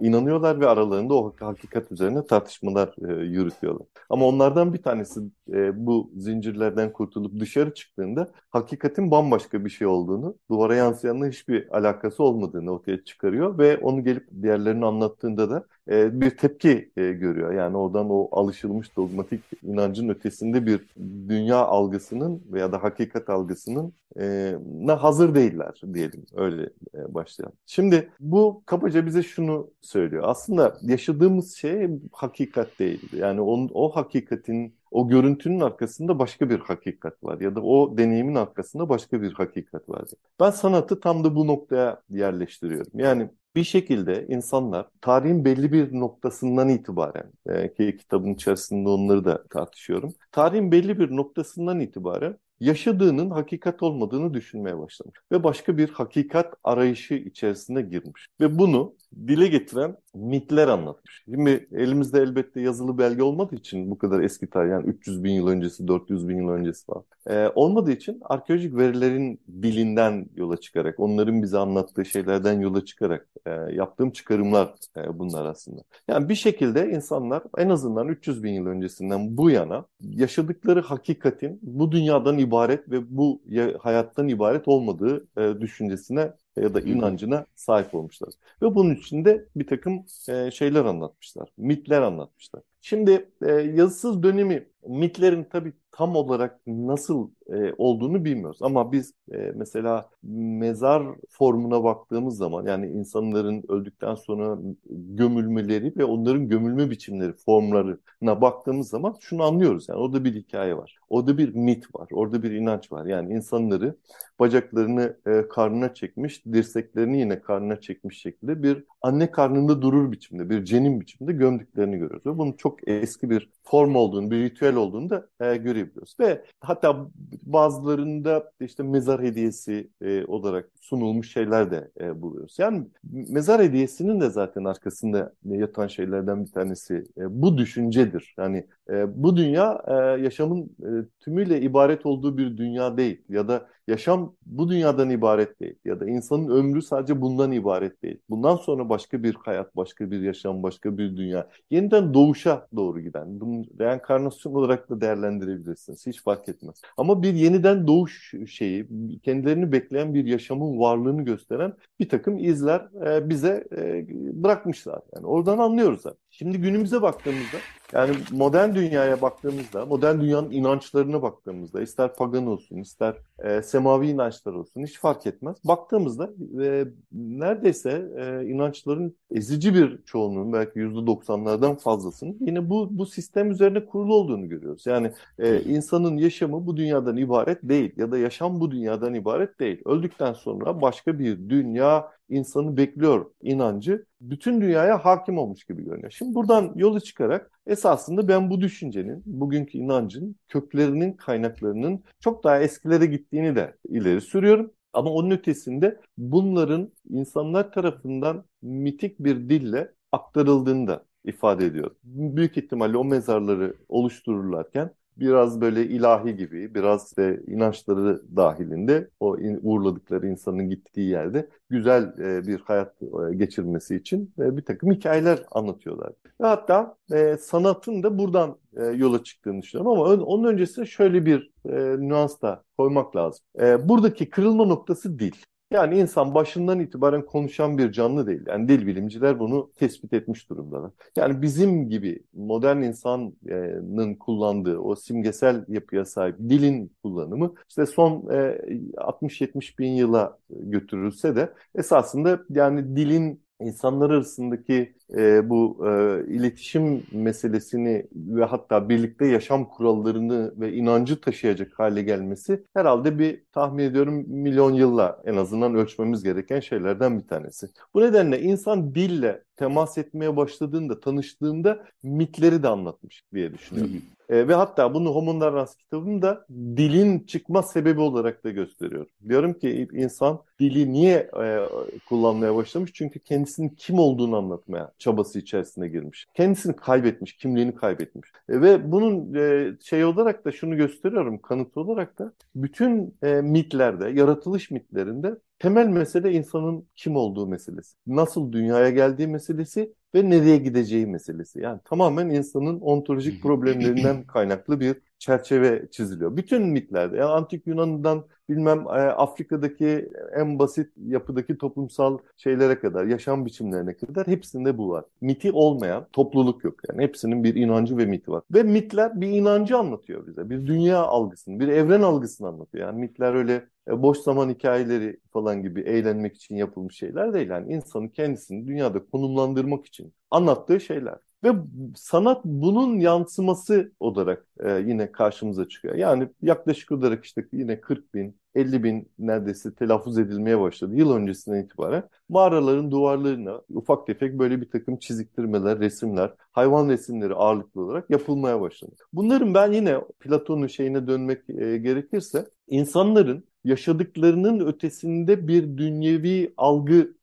inanıyorlar ve aralarında o hakikat üzerine tartışmalar e, yürütüyorlar. Ama onlardan bir tanesi e, bu zincirlerden kurtulup dışarı çıktığında hakikatin bambaşka bir şey olduğunu, duvara yansıyanla hiçbir alakası olmadığını ortaya çıkarıyor ve onu gelip diğerlerine anlattığında da e, bir tepki e, görüyor. Yani oradan o alışılmış dogmatik inancın ötesinde bir dünya algısının veya da hakikat algısının e, hazır değiller diyelim. Öyle e, başlayalım. Şimdi bu kabaca bize şunu söylüyor. Aslında yaşadığımız şey hakikat değil. Yani onun, o hakikatin o görüntünün arkasında başka bir hakikat var ya da o deneyimin arkasında başka bir hakikat var. Ben sanatı tam da bu noktaya yerleştiriyorum. Yani bir şekilde insanlar tarihin belli bir noktasından itibaren e, ki kitabın içerisinde onları da tartışıyorum. Tarihin belli bir noktasından itibaren yaşadığının hakikat olmadığını düşünmeye başlamış ve başka bir hakikat arayışı içerisine girmiş ve bunu dile getiren mitler anlatmış. Şimdi elimizde elbette yazılı belge olmadığı için bu kadar eski tarih yani 300 bin yıl öncesi 400 bin yıl öncesi falan ee, olmadığı için arkeolojik verilerin dilinden yola çıkarak onların bize anlattığı şeylerden yola çıkarak e, yaptığım çıkarımlar e, bunlar aslında. Yani bir şekilde insanlar en azından 300 bin yıl öncesinden bu yana yaşadıkları hakikatin bu dünyadan ibaret ve bu hayattan ibaret olmadığı e, düşüncesine ya da inancına sahip olmuşlar. Ve bunun içinde bir takım e, şeyler anlatmışlar, mitler anlatmışlar. Şimdi e, yazısız dönemi mitlerin tabii tam olarak nasıl e, olduğunu bilmiyoruz. Ama biz e, mesela mezar formuna baktığımız zaman yani insanların öldükten sonra gömülmeleri ve onların gömülme biçimleri, formlarına baktığımız zaman şunu anlıyoruz. Yani orada bir hikaye var. Orada bir mit var. Orada bir inanç var. Yani insanları bacaklarını e, karnına çekmiş, dirseklerini yine karnına çekmiş şekilde bir anne karnında durur biçimde, bir cenin biçimde gömdüklerini görüyoruz. Ve bunun çok eski bir form olduğunu, bir ritüel olduğunu da e, görebiliyoruz. Ve hatta bazılarında işte mezar hediyesi e, olarak sunulmuş şeyler de e, buluyoruz. Yani mezar hediyesinin de zaten arkasında yatan şeylerden bir tanesi e, bu düşüncedir. Yani e, bu dünya e, yaşamın e, tümüyle ibaret olduğu bir dünya değil ya da yaşam bu dünyadan ibaret değil ya da insanın ömrü sadece bundan ibaret değil. Bundan sonra başka bir hayat, başka bir yaşam, başka bir dünya. Yeniden doğuşa doğru giden. Bunu reenkarnasyon olarak da değerlendirebilirsiniz. Hiç fark etmez. Ama bir yeniden doğuş şeyi, kendilerini bekleyen bir yaşamın varlığını gösteren bir takım izler e, bize e, bırakmışlar. Yani oradan anlıyoruz zaten. Şimdi günümüze baktığımızda yani modern dünyaya baktığımızda, modern dünyanın inançlarına baktığımızda, ister pagan olsun, ister e, semavi inançlar olsun hiç fark etmez. Baktığımızda e, neredeyse e, inançların ezici bir çoğunluğun belki yüzde doksanlardan fazlasının yine bu bu sistem üzerine kurulu olduğunu görüyoruz. Yani e, insanın yaşamı bu dünyadan ibaret değil ya da yaşam bu dünyadan ibaret değil. Öldükten sonra başka bir dünya insanı bekliyor inancı bütün dünyaya hakim olmuş gibi görünüyor. Şimdi buradan yola çıkarak esasında ben bu düşüncenin, bugünkü inancın köklerinin, kaynaklarının çok daha eskilere gittiğini de ileri sürüyorum. Ama onun ötesinde bunların insanlar tarafından mitik bir dille aktarıldığını da ifade ediyor. Büyük ihtimalle o mezarları oluştururlarken biraz böyle ilahi gibi, biraz de inançları dahilinde o uğurladıkları insanın gittiği yerde güzel e, bir hayat e, geçirmesi için e, bir takım hikayeler anlatıyorlar. Hatta sanatın da buradan yola çıktığını düşünüyorum ama onun öncesinde şöyle bir nüans da koymak lazım. Buradaki kırılma noktası dil. Yani insan başından itibaren konuşan bir canlı değil. Yani dil bilimciler bunu tespit etmiş durumdalar. Yani bizim gibi modern insanın kullandığı o simgesel yapıya sahip dilin kullanımı işte son 60-70 bin yıla götürülse de esasında yani dilin insanlar arasındaki e, bu e, iletişim meselesini ve hatta birlikte yaşam kurallarını ve inancı taşıyacak hale gelmesi herhalde bir tahmin ediyorum milyon yılla en azından ölçmemiz gereken şeylerden bir tanesi. Bu nedenle insan dille temas etmeye başladığında, tanıştığında mitleri de anlatmış diye düşünüyorum. E, ve hatta bunu Homo Narrans kitabımda dilin çıkma sebebi olarak da gösteriyor. Diyorum ki insan dili niye e, kullanmaya başlamış? Çünkü kendisinin kim olduğunu anlatmaya çabası içerisine girmiş. Kendisini kaybetmiş, kimliğini kaybetmiş. E, ve bunun e, şey olarak da şunu gösteriyorum, kanıt olarak da bütün e, mitlerde, yaratılış mitlerinde temel mesele insanın kim olduğu meselesi. Nasıl dünyaya geldiği meselesi ve nereye gideceği meselesi. Yani tamamen insanın ontolojik problemlerinden kaynaklı bir çerçeve çiziliyor. Bütün mitlerde yani antik Yunan'dan bilmem e, Afrika'daki en basit yapıdaki toplumsal şeylere kadar, yaşam biçimlerine kadar hepsinde bu var. Miti olmayan topluluk yok. Yani hepsinin bir inancı ve miti var. Ve mitler bir inancı anlatıyor bize. Bir dünya algısını, bir evren algısını anlatıyor. Yani mitler öyle boş zaman hikayeleri falan gibi eğlenmek için yapılmış şeyler değil. Yani insanın kendisini dünyada konumlandırmak için anlattığı şeyler. Ve sanat bunun yansıması olarak e, yine karşımıza çıkıyor. Yani yaklaşık olarak işte yine 40 bin, 50 bin neredeyse telaffuz edilmeye başladı yıl öncesinden itibaren. Mağaraların duvarlarına ufak tefek böyle bir takım çiziktirmeler, resimler, hayvan resimleri ağırlıklı olarak yapılmaya başladı. Bunların ben yine Platon'un şeyine dönmek e, gerekirse insanların yaşadıklarının ötesinde bir dünyevi algı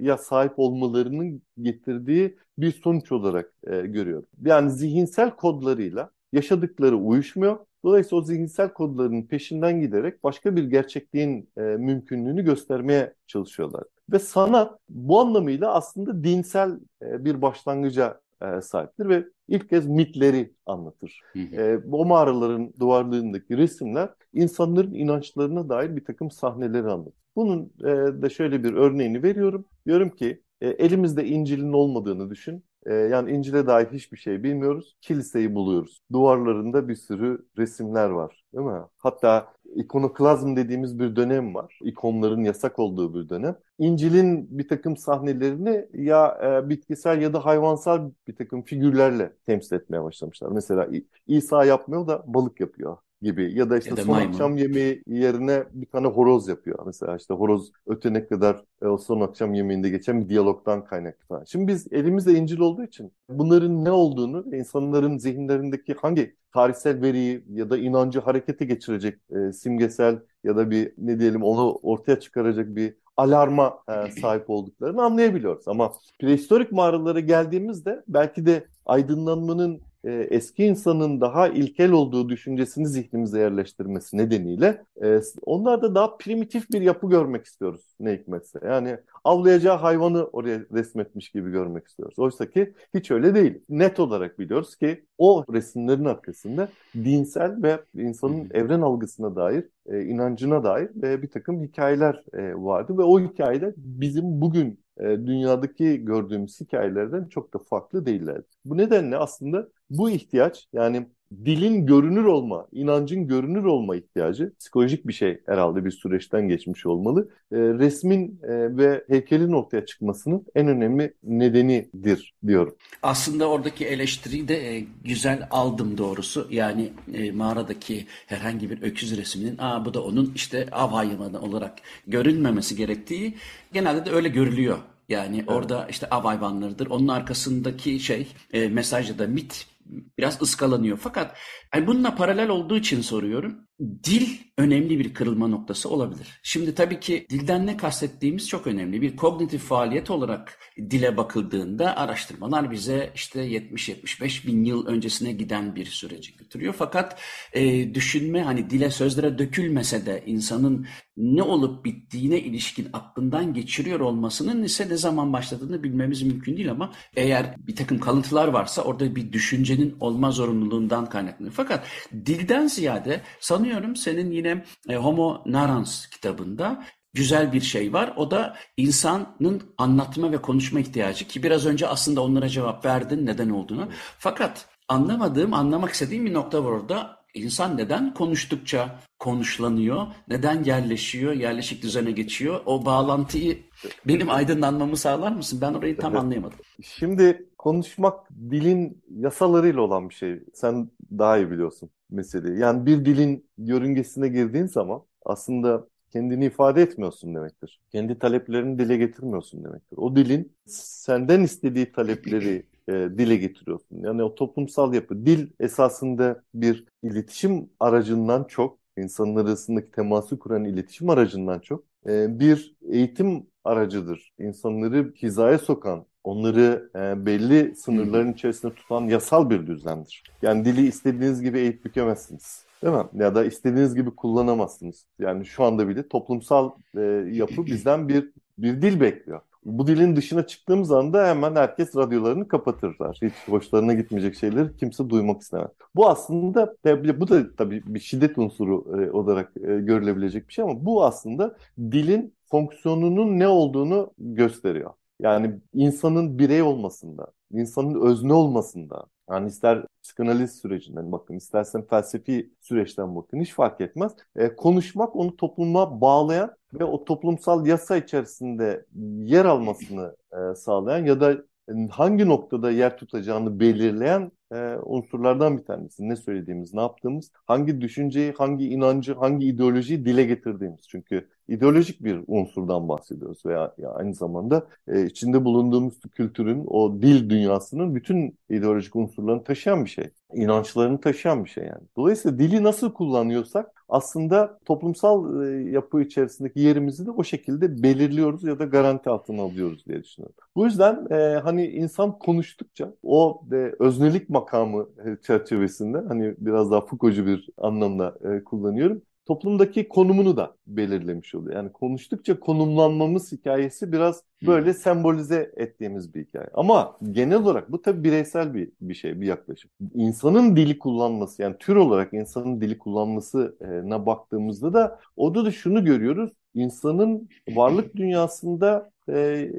ya sahip olmalarının getirdiği bir sonuç olarak e, görüyorum. Yani zihinsel kodlarıyla yaşadıkları uyuşmuyor. Dolayısıyla o zihinsel kodların peşinden giderek başka bir gerçekliğin e, mümkünlüğünü göstermeye çalışıyorlar. Ve sanat bu anlamıyla aslında dinsel e, bir başlangıca e, sahiptir ve ilk kez mitleri anlatır. E, o mağaraların duvarlarındaki resimler insanların inançlarına dair bir takım sahneleri anlatır. Bunun e, da şöyle bir örneğini veriyorum. Diyorum ki e, elimizde İncil'in olmadığını düşün. E, yani İncil'e dair hiçbir şey bilmiyoruz. Kiliseyi buluyoruz. Duvarlarında bir sürü resimler var. Değil mi? Hatta ikonoklazm dediğimiz bir dönem var. İkonların yasak olduğu bir dönem. İncil'in bir takım sahnelerini ya e, bitkisel ya da hayvansal bir takım figürlerle temsil etmeye başlamışlar. Mesela İsa yapmıyor da balık yapıyor gibi ya da işte ya da son maymun. akşam yemeği yerine bir tane horoz yapıyor. Mesela işte horoz ötene kadar e, o son akşam yemeğinde geçen bir diyalogdan kaynaklı falan. Şimdi biz elimizde İncil olduğu için bunların ne olduğunu, insanların zihinlerindeki hangi tarihsel veriyi ya da inancı harekete geçirecek e, simgesel ya da bir ne diyelim onu ortaya çıkaracak bir alarma e, sahip olduklarını anlayabiliyoruz. Ama prehistorik mağaralara geldiğimizde belki de aydınlanmanın e, eski insanın daha ilkel olduğu düşüncesini zihnimize yerleştirmesi nedeniyle e, onlar da daha primitif bir yapı görmek istiyoruz ne hikmetse. Yani avlayacağı hayvanı oraya resmetmiş gibi görmek istiyoruz. Oysa ki hiç öyle değil. Net olarak biliyoruz ki o resimlerin arkasında dinsel ve insanın evren algısına dair, e, inancına dair e, bir takım hikayeler e, vardı ve o hikayeler bizim bugün e, dünyadaki gördüğümüz hikayelerden çok da farklı değiller. Bu nedenle aslında bu ihtiyaç yani dilin görünür olma, inancın görünür olma ihtiyacı psikolojik bir şey herhalde bir süreçten geçmiş olmalı. E, resmin e, ve heykelin ortaya çıkmasının en önemli nedenidir diyorum. Aslında oradaki eleştiriyi de e, güzel aldım doğrusu. Yani e, mağaradaki herhangi bir öküz resminin Aa, bu da onun işte av hayvanı olarak görünmemesi gerektiği genelde de öyle görülüyor. Yani evet. orada işte av hayvanlarıdır. Onun arkasındaki şey e, mesaj ya da mit biraz ıskalanıyor. Fakat yani bununla paralel olduğu için soruyorum. Dil önemli bir kırılma noktası olabilir. Şimdi tabii ki dilden ne kastettiğimiz çok önemli. Bir kognitif faaliyet olarak dile bakıldığında araştırmalar bize işte 70-75 bin yıl öncesine giden bir süreci götürüyor. Fakat e, düşünme hani dile sözlere dökülmese de insanın ne olup bittiğine ilişkin aklından geçiriyor olmasının ise ne zaman başladığını bilmemiz mümkün değil ama eğer bir takım kalıntılar varsa orada bir düşüncenin olma zorunluluğundan kaynaklanıyor. Fakat dilden ziyade sanıyorum senin yine e, Homo Narans kitabında güzel bir şey var. O da insanın anlatma ve konuşma ihtiyacı ki biraz önce aslında onlara cevap verdin neden olduğunu. Fakat anlamadığım, anlamak istediğim bir nokta var orada. İnsan neden konuştukça konuşlanıyor, neden yerleşiyor, yerleşik düzene geçiyor? O bağlantıyı benim aydınlanmamı sağlar mısın? Ben orayı tam anlayamadım. Şimdi konuşmak dilin yasalarıyla olan bir şey. Sen daha iyi biliyorsun meseleyi. Yani bir dilin yörüngesine girdiğin zaman aslında kendini ifade etmiyorsun demektir. Kendi taleplerini dile getirmiyorsun demektir. O dilin senden istediği talepleri e, dile getiriyorsun. Yani o toplumsal yapı. Dil esasında bir iletişim aracından çok, insanlar arasındaki teması kuran iletişim aracından çok e, bir eğitim aracıdır. İnsanları hizaya sokan, onları e, belli sınırların içerisinde tutan yasal bir düzendir. Yani dili istediğiniz gibi eğip bükemezsiniz. Değil mi? Ya da istediğiniz gibi kullanamazsınız. Yani şu anda bile toplumsal e, yapı bizden bir bir dil bekliyor. Bu dilin dışına çıktığımız anda hemen herkes radyolarını kapatırlar. Hiç hoşlarına gitmeyecek şeyleri kimse duymak istemez. Bu aslında bu da tabii bir şiddet unsuru e, olarak e, görülebilecek bir şey ama bu aslında dilin fonksiyonunun ne olduğunu gösteriyor. Yani insanın birey olmasında, insanın özne olmasında, yani ister psikanaliz sürecinden bakın, istersen felsefi süreçten bakın hiç fark etmez. E, konuşmak onu topluma bağlayan ve o toplumsal yasa içerisinde yer almasını e, sağlayan ya da hangi noktada yer tutacağını belirleyen e, unsurlardan bir tanesi. Ne söylediğimiz, ne yaptığımız, hangi düşünceyi, hangi inancı, hangi ideolojiyi dile getirdiğimiz. Çünkü ideolojik bir unsurdan bahsediyoruz veya ya aynı zamanda e, içinde bulunduğumuz kültürün, o dil dünyasının bütün ideolojik unsurlarını taşıyan bir şey. İnançlarını taşıyan bir şey yani. Dolayısıyla dili nasıl kullanıyorsak aslında toplumsal e, yapı içerisindeki yerimizi de o şekilde belirliyoruz ya da garanti altına alıyoruz diye düşünüyorum. Bu yüzden e, hani insan konuştukça o e, öznelik makamı çerçevesinde hani biraz daha Foucault'cu bir anlamda e, kullanıyorum toplumdaki konumunu da belirlemiş oluyor. Yani konuştukça konumlanmamız hikayesi biraz böyle hmm. sembolize ettiğimiz bir hikaye. Ama genel olarak bu tabii bireysel bir bir şey, bir yaklaşım. İnsanın dili kullanması yani tür olarak insanın dili kullanmasına baktığımızda da orada da şunu görüyoruz. İnsanın varlık dünyasında e,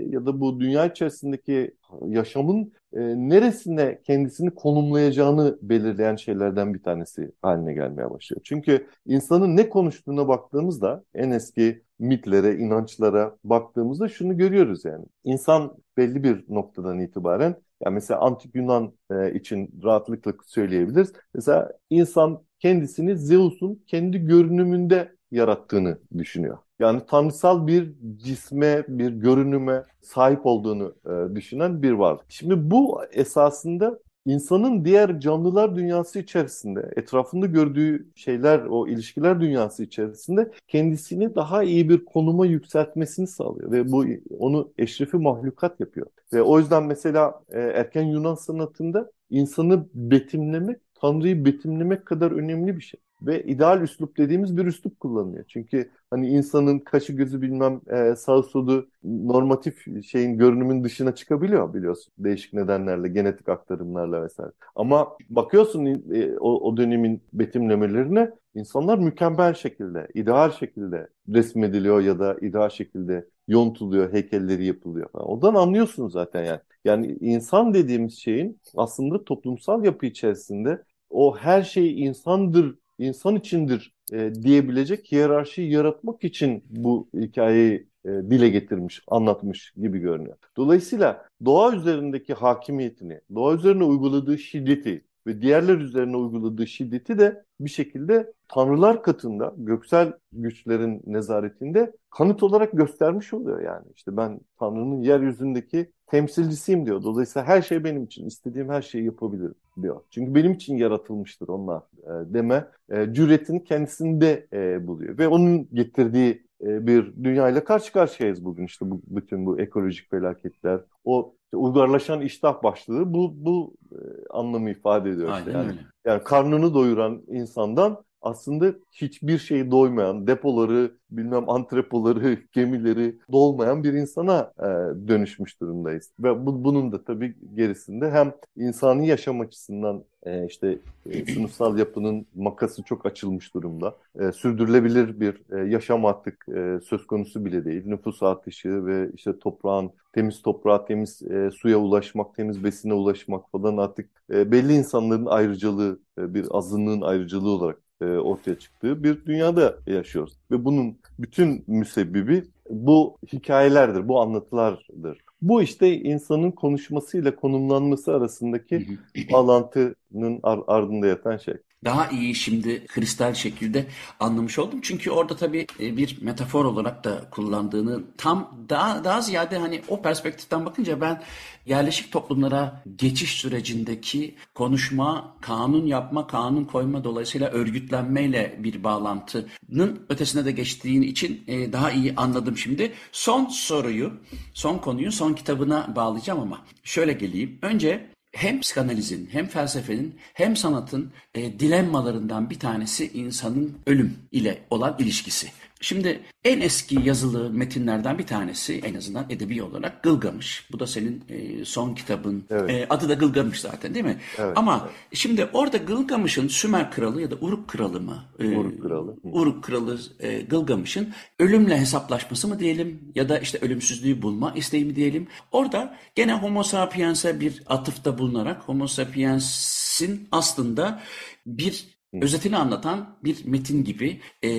ya da bu dünya içerisindeki yaşamın e, neresine kendisini konumlayacağını belirleyen şeylerden bir tanesi haline gelmeye başlıyor. Çünkü insanın ne konuştuğuna baktığımızda en eski mitlere, inançlara baktığımızda şunu görüyoruz yani. İnsan belli bir noktadan itibaren yani mesela antik Yunan e, için rahatlıkla söyleyebiliriz. Mesela insan kendisini Zeus'un kendi görünümünde yarattığını düşünüyor. Yani tanrısal bir cisme, bir görünüme sahip olduğunu e, düşünen bir var. Şimdi bu esasında insanın diğer canlılar dünyası içerisinde, etrafında gördüğü şeyler, o ilişkiler dünyası içerisinde kendisini daha iyi bir konuma yükseltmesini sağlıyor ve bu onu eşrefi mahlukat yapıyor. Ve o yüzden mesela e, erken Yunan sanatında insanı betimlemek, Tanrı'yı betimlemek kadar önemli bir şey ve ideal üslup dediğimiz bir üslup kullanılıyor. Çünkü hani insanın kaşı gözü bilmem e, sağ solu normatif şeyin görünümün dışına çıkabiliyor biliyorsun. Değişik nedenlerle, genetik aktarımlarla vesaire. Ama bakıyorsun e, o, o dönemin betimlemelerine insanlar mükemmel şekilde, ideal şekilde resmediliyor ya da ideal şekilde yontuluyor, heykelleri yapılıyor. Yani odan anlıyorsun zaten yani. Yani insan dediğimiz şeyin aslında toplumsal yapı içerisinde o her şey insandır insan içindir e, diyebilecek hiyerarşiyi yaratmak için bu hikayeyi e, dile getirmiş, anlatmış gibi görünüyor. Dolayısıyla doğa üzerindeki hakimiyetini, doğa üzerine uyguladığı şiddeti ve diğerler üzerine uyguladığı şiddeti de bir şekilde tanrılar katında, göksel güçlerin nezaretinde kanıt olarak göstermiş oluyor yani. İşte ben Tanrı'nın yeryüzündeki temsilcisiyim diyor. Dolayısıyla her şey benim için, istediğim her şeyi yapabilirim diyor. Çünkü benim için yaratılmıştır onlar e, deme e, cüretini kendisinde e, buluyor. Ve onun getirdiği e, bir dünyayla karşı karşıyayız bugün işte bu, bütün bu ekolojik felaketler. O işte uygarlaşan iştah başlığı bu bu e, anlamı ifade ediyor. Aynen işte. yani, öyle. yani karnını doyuran insandan aslında hiçbir şeyi doymayan, depoları, bilmem antrepoları, gemileri dolmayan bir insana e, dönüşmüş durumdayız. Ve bu, bunun da tabii gerisinde hem insani yaşam açısından e, işte e, sınıfsal yapının makası çok açılmış durumda. E, sürdürülebilir bir e, yaşam artık e, söz konusu bile değil. Nüfus artışı ve işte toprağın temiz toprağa, temiz e, suya ulaşmak, temiz besine ulaşmak falan artık e, belli insanların ayrıcalığı, e, bir azınlığın ayrıcalığı olarak e, ortaya çıktığı bir dünyada yaşıyoruz. Ve bunun bütün müsebbibi bu hikayelerdir, bu anlatılardır. Bu işte insanın konuşmasıyla konumlanması arasındaki bağlantının ardında yatan şey daha iyi şimdi kristal şekilde anlamış oldum. Çünkü orada tabii e, bir metafor olarak da kullandığını tam daha daha ziyade hani o perspektiften bakınca ben yerleşik toplumlara geçiş sürecindeki konuşma, kanun yapma, kanun koyma dolayısıyla örgütlenmeyle bir bağlantının ötesine de geçtiğin için e, daha iyi anladım şimdi. Son soruyu, son konuyu son kitabına bağlayacağım ama şöyle geleyim. Önce hem psikanalizin hem felsefenin hem sanatın e, dilemmalarından bir tanesi insanın ölüm ile olan ilişkisi. Şimdi en eski yazılı metinlerden bir tanesi en azından edebi olarak Gılgamış. Bu da senin e, son kitabın. Evet. E, adı da Gılgamış zaten değil mi? Evet, Ama evet. şimdi orada Gılgamış'ın Sümer kralı ya da Uruk kralı mı? E, Uruk kralı. Uruk kralı e, Gılgamış'ın ölümle hesaplaşması mı diyelim ya da işte ölümsüzlüğü bulma isteği mi diyelim. Orada gene Homo sapiens'e bir atıfta bulunarak Homo sapiens'in aslında bir özetini anlatan bir metin gibi e,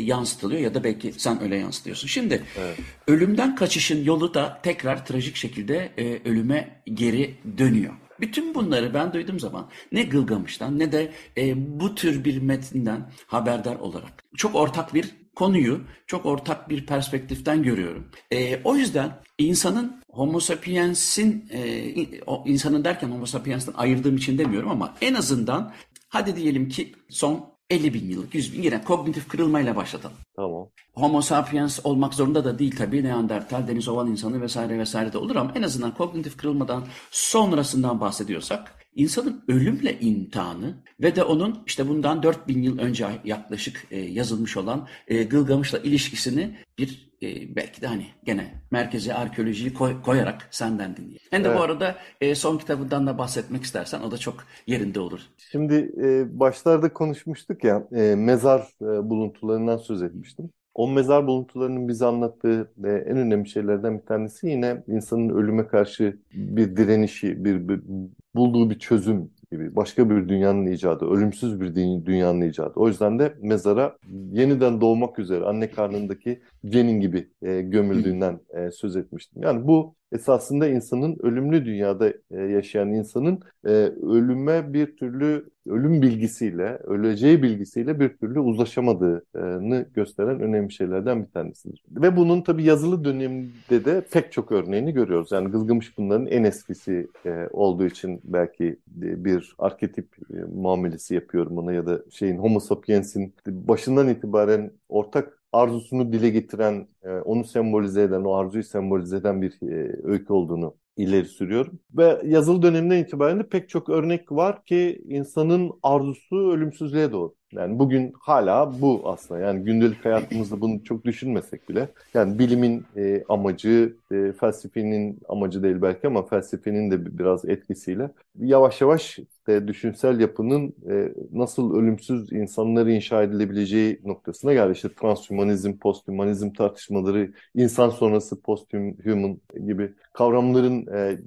yansıtılıyor ya da belki sen öyle yansıtıyorsun. Şimdi evet. ölümden kaçışın yolu da tekrar trajik şekilde e, ölüme geri dönüyor. Bütün bunları ben duyduğum zaman ne Gılgamış'tan ne de e, bu tür bir metinden haberdar olarak çok ortak bir konuyu çok ortak bir perspektiften görüyorum. E, o yüzden insanın Homo sapiens'in, e, insanın derken Homo sapiens'ten ayırdığım için demiyorum ama en azından Hadi diyelim ki son 50 bin yıllık, 100 bin yine kognitif kırılmayla başlatalım. Tamam. Homo sapiens olmak zorunda da değil tabii. Neandertal, deniz oval insanı vesaire vesaire de olur ama en azından kognitif kırılmadan sonrasından bahsediyorsak insanın ölümle imtihanı ve de onun işte bundan 4000 yıl önce yaklaşık e, yazılmış olan e, Gılgamış'la ilişkisini bir e, belki de hani gene merkeze arkeolojiyi koy, koyarak senden dinleyelim. Hem de evet. bu arada son kitabından da bahsetmek istersen o da çok yerinde olur. Şimdi başlarda konuşmuştuk ya mezar buluntularından söz etmiştim. O mezar buluntularının bize anlattığı e, en önemli şeylerden bir tanesi yine insanın ölüme karşı bir direnişi, bir, bir bulduğu bir çözüm gibi başka bir dünyanın icadı, ölümsüz bir dünyanın icadı. O yüzden de mezara yeniden doğmak üzere anne karnındaki cenin gibi e, gömüldüğünden e, söz etmiştim. Yani bu esasında insanın ölümlü dünyada e, yaşayan insanın e, ölüme bir türlü ölüm bilgisiyle, öleceği bilgisiyle bir türlü uzlaşamadığını gösteren önemli şeylerden bir tanesidir. Ve bunun tabii yazılı dönemde de pek çok örneğini görüyoruz. Yani Gılgamış bunların en eskisi e, olduğu için belki bir arketip e, muamelesi yapıyorum ona ya da şeyin Homo sapiens'in başından itibaren ortak arzusunu dile getiren, e, onu sembolize eden, o arzuyu sembolize eden bir öykü olduğunu ileri sürüyorum. Ve yazılı dönemden itibaren de pek çok örnek var ki insanın arzusu ölümsüzlüğe doğru. Yani bugün hala bu aslında. Yani gündelik hayatımızda bunu çok düşünmesek bile. Yani bilimin e, amacı, e, felsefenin amacı değil belki ama felsefenin de biraz etkisiyle yavaş yavaş de düşünsel yapının e, nasıl ölümsüz insanları inşa edilebileceği noktasına geldi. İşte transhumanizm, posthumanizm tartışmaları, insan sonrası posthuman gibi kavramların e,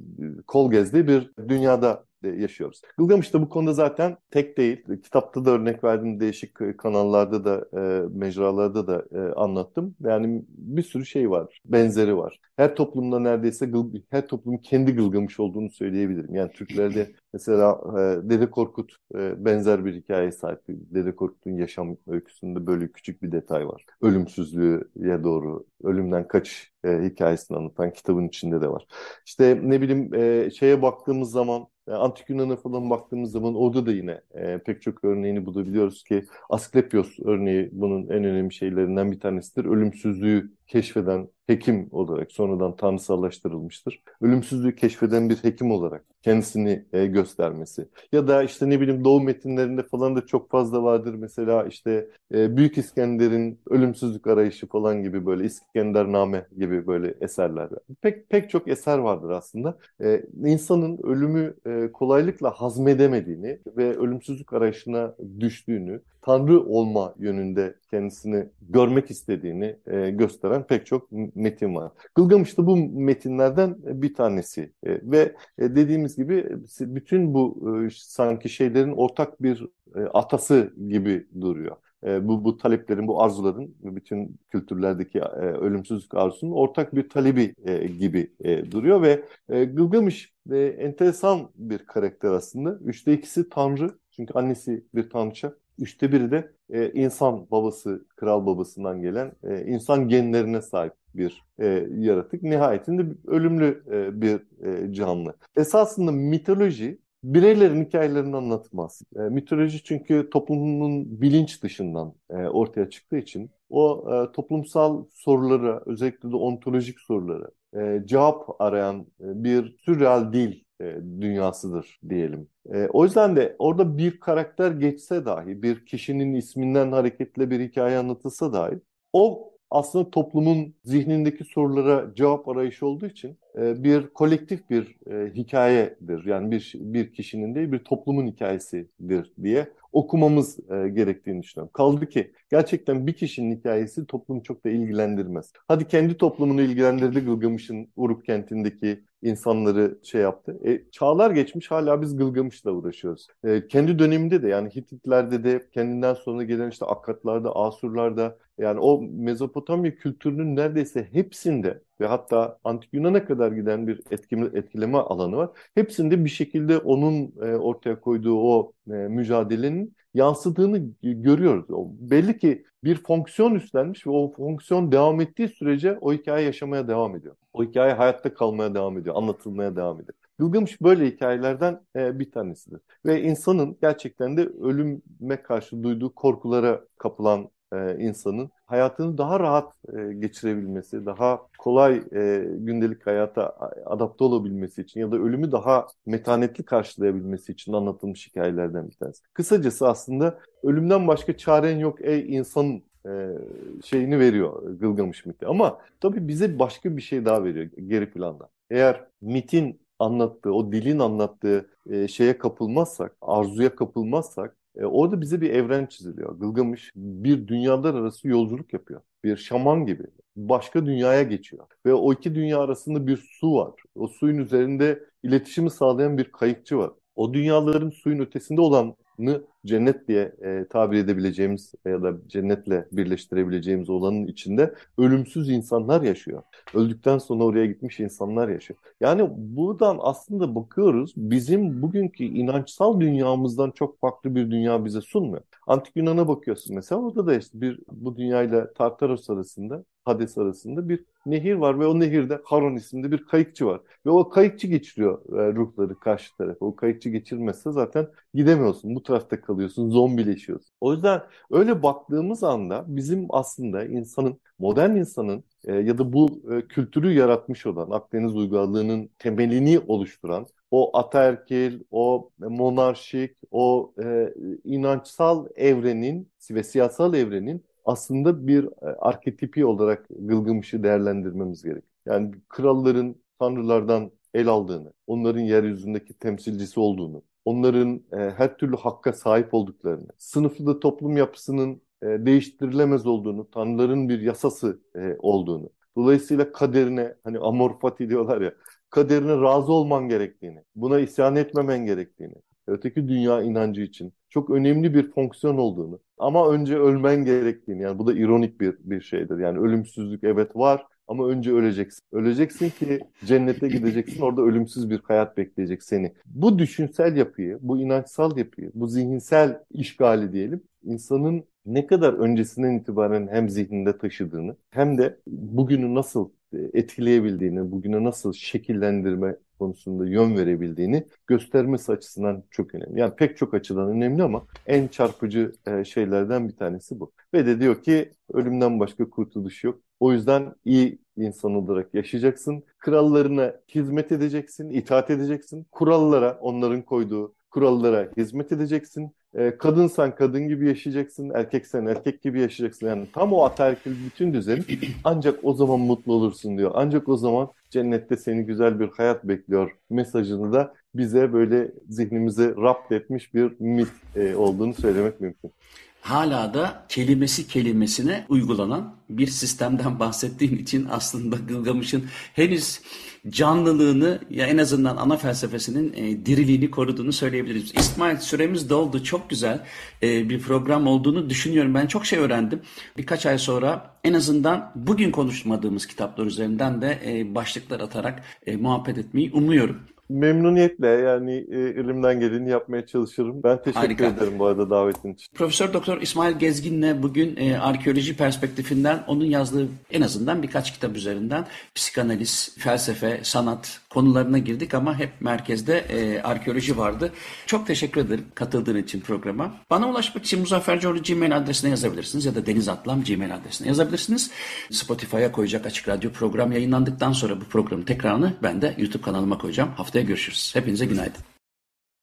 kol gezdiği bir dünyada yaşıyoruz. Gılgamış da bu konuda zaten tek değil. Kitapta da örnek verdim değişik kanallarda da e, mecralarda da e, anlattım. Yani bir sürü şey var. Benzeri var. Her toplumda neredeyse her toplum kendi Gılgamış olduğunu söyleyebilirim. Yani Türklerde mesela e, Dede Korkut e, benzer bir hikaye sahip. Dede Korkut'un yaşam öyküsünde böyle küçük bir detay var. Ölümsüzlüğe doğru, ölümden kaç e, hikayesini anlatan kitabın içinde de var. İşte ne bileyim e, şeye baktığımız zaman e, Antik Yunan'a falan baktığımız zaman orada da yine e, pek çok örneğini bulabiliyoruz ki Asklepios örneği bunun en önemli şeylerinden bir tanesidir. Ölümsüzlüğü keşfeden hekim olarak sonradan tanrısallaştırılmıştır. Ölümsüzlüğü keşfeden bir hekim olarak kendisini e, göstermesi. Ya da işte ne bileyim Doğu metinlerinde falan da çok fazla vardır. Mesela işte e, Büyük İskender'in ölümsüzlük arayışı falan gibi böyle İskendername gibi böyle eserler. Pek pek çok eser vardır aslında. E, insanın ölümü e, kolaylıkla hazmedemediğini ve ölümsüzlük arayışına düştüğünü, tanrı olma yönünde kendisini görmek istediğini e, gösteren pek çok metin var. Gılgamış da bu metinlerden bir tanesi e, ve e, dediğimiz gibi bütün bu e, sanki şeylerin ortak bir e, atası gibi duruyor. E, bu, bu taleplerin, bu arzuların, bütün kültürlerdeki e, ölümsüzlük arzusunun ortak bir talebi e, gibi e, duruyor ve e, Gılgamış e, enteresan bir karakter aslında. Üçte ikisi tanrı, çünkü annesi bir tanrıça. Üçte biri de e, insan babası, kral babasından gelen e, insan genlerine sahip bir e, yaratık. Nihayetinde ölümlü e, bir e, canlı. Esasında mitoloji bireylerin hikayelerini anlatmaz. E, mitoloji çünkü toplumun bilinç dışından e, ortaya çıktığı için o e, toplumsal sorulara, özellikle de ontolojik sorulara e, cevap arayan e, bir sürreal dil e, dünyasıdır diyelim. E, o yüzden de orada bir karakter geçse dahi, bir kişinin isminden hareketle bir hikaye anlatılsa dahi o aslında toplumun zihnindeki sorulara cevap arayışı olduğu için e, bir kolektif bir e, hikayedir. Yani bir bir kişinin değil bir toplumun hikayesidir diye okumamız e, gerektiğini düşünüyorum. Kaldı ki gerçekten bir kişinin hikayesi toplumu çok da ilgilendirmez. Hadi kendi toplumunu ilgilendirdi Gılgamış'ın Uruk kentindeki insanları şey yaptı. E, çağlar geçmiş hala biz Gılgamış'la uğraşıyoruz. E, kendi döneminde de yani Hititlerde de kendinden sonra gelen işte Akkadlarda, Asurlarda yani o Mezopotamya kültürünün neredeyse hepsinde ve hatta Antik Yunan'a kadar giden bir etkileme, etkileme alanı var. Hepsinde bir şekilde onun e, ortaya koyduğu o e, mücadelenin yansıdığını görüyoruz. Belli ki bir fonksiyon üstlenmiş ve o fonksiyon devam ettiği sürece o hikaye yaşamaya devam ediyor. O hikaye hayatta kalmaya devam ediyor, anlatılmaya devam ediyor. Gılgamış böyle hikayelerden e, bir tanesidir. Ve insanın gerçekten de ölüme karşı duyduğu korkulara kapılan e, insanın hayatını daha rahat e, geçirebilmesi, daha kolay e, gündelik hayata adapte olabilmesi için ya da ölümü daha metanetli karşılayabilmesi için anlatılmış hikayelerden bir tanesi. Kısacası aslında ölümden başka çaren yok ey insan e, şeyini veriyor Gılgamış miti. Ama tabii bize başka bir şey daha veriyor geri planda. Eğer mitin anlattığı, o dilin anlattığı şeye kapılmazsak, arzuya kapılmazsak e, orada bize bir evren çiziliyor. Gılgamış bir dünyalar arası yolculuk yapıyor. Bir şaman gibi. Başka dünyaya geçiyor. Ve o iki dünya arasında bir su var. O suyun üzerinde iletişimi sağlayan bir kayıkçı var. O dünyaların suyun ötesinde olan cennet diye e, tabir edebileceğimiz ya da cennetle birleştirebileceğimiz olanın içinde ölümsüz insanlar yaşıyor. Öldükten sonra oraya gitmiş insanlar yaşıyor. Yani buradan aslında bakıyoruz bizim bugünkü inançsal dünyamızdan çok farklı bir dünya bize sunmuyor. Antik Yunan'a bakıyorsun mesela orada da işte bir bu dünyayla Tartaros arasında Hades arasında bir nehir var ve o nehirde Haron isimli bir kayıkçı var. Ve o kayıkçı geçiriyor e, ruhları karşı tarafa. O kayıkçı geçirmezse zaten gidemiyorsun. Bu tarafta kalıyorsun, zombileşiyorsun. O yüzden öyle baktığımız anda bizim aslında insanın, modern insanın e, ya da bu e, kültürü yaratmış olan Akdeniz uygarlığının temelini oluşturan o ataerkil, o monarşik, o e, inançsal evrenin ve siyasal evrenin aslında bir e, arketipi olarak Gılgamış'ı değerlendirmemiz gerek. Yani kralların tanrılardan el aldığını, onların yeryüzündeki temsilcisi olduğunu, onların e, her türlü hakka sahip olduklarını, sınıflı toplum yapısının e, değiştirilemez olduğunu, tanrıların bir yasası olduğunu, dolayısıyla kaderine, hani amor fati diyorlar ya, kaderine razı olman gerektiğini, buna isyan etmemen gerektiğini, öteki dünya inancı için çok önemli bir fonksiyon olduğunu ama önce ölmen gerektiğini yani bu da ironik bir bir şeydir. Yani ölümsüzlük evet var ama önce öleceksin. Öleceksin ki cennete gideceksin. Orada ölümsüz bir hayat bekleyecek seni. Bu düşünsel yapıyı, bu inançsal yapıyı, bu zihinsel işgali diyelim insanın ne kadar öncesinden itibaren hem zihninde taşıdığını hem de bugünü nasıl etkileyebildiğini, bugüne nasıl şekillendirme konusunda yön verebildiğini göstermesi açısından çok önemli. Yani pek çok açıdan önemli ama en çarpıcı e, şeylerden bir tanesi bu. Ve de diyor ki ölümden başka kurtuluş yok. O yüzden iyi insan olarak yaşayacaksın. Krallarına hizmet edeceksin, itaat edeceksin. Kurallara, onların koyduğu kurallara hizmet edeceksin. E, kadınsan kadın gibi yaşayacaksın, erkeksen erkek gibi yaşayacaksın. Yani tam o ataerkil bütün düzen ancak o zaman mutlu olursun diyor. Ancak o zaman cennette seni güzel bir hayat bekliyor mesajını da bize böyle zihnimize rapt etmiş bir mit e, olduğunu söylemek mümkün hala da kelimesi kelimesine uygulanan bir sistemden bahsettiğim için aslında Gılgamış'ın henüz canlılığını ya en azından ana felsefesinin e, diriliğini koruduğunu söyleyebiliriz. İsmail süremiz doldu. Çok güzel e, bir program olduğunu düşünüyorum. Ben çok şey öğrendim. Birkaç ay sonra en azından bugün konuşmadığımız kitaplar üzerinden de e, başlıklar atarak e, muhabbet etmeyi umuyorum. Memnuniyetle yani e, elimden geleni yapmaya çalışırım. Ben teşekkür Harika. ederim bu arada davetin için. Profesör Doktor İsmail Gezgin'le bugün e, arkeoloji perspektifinden onun yazdığı en azından birkaç kitap üzerinden psikanaliz, felsefe, sanat konularına girdik ama hep merkezde e, arkeoloji vardı. Çok teşekkür ederim katıldığın için programa. Bana ulaşmak için Muzaffer Coğlu Gmail adresine yazabilirsiniz ya da Deniz Atlam Gmail adresine yazabilirsiniz. Spotify'a koyacak Açık Radyo program yayınlandıktan sonra bu programın tekrarını ben de YouTube kanalıma koyacağım. Haftaya görüşürüz. Hepinize günaydın.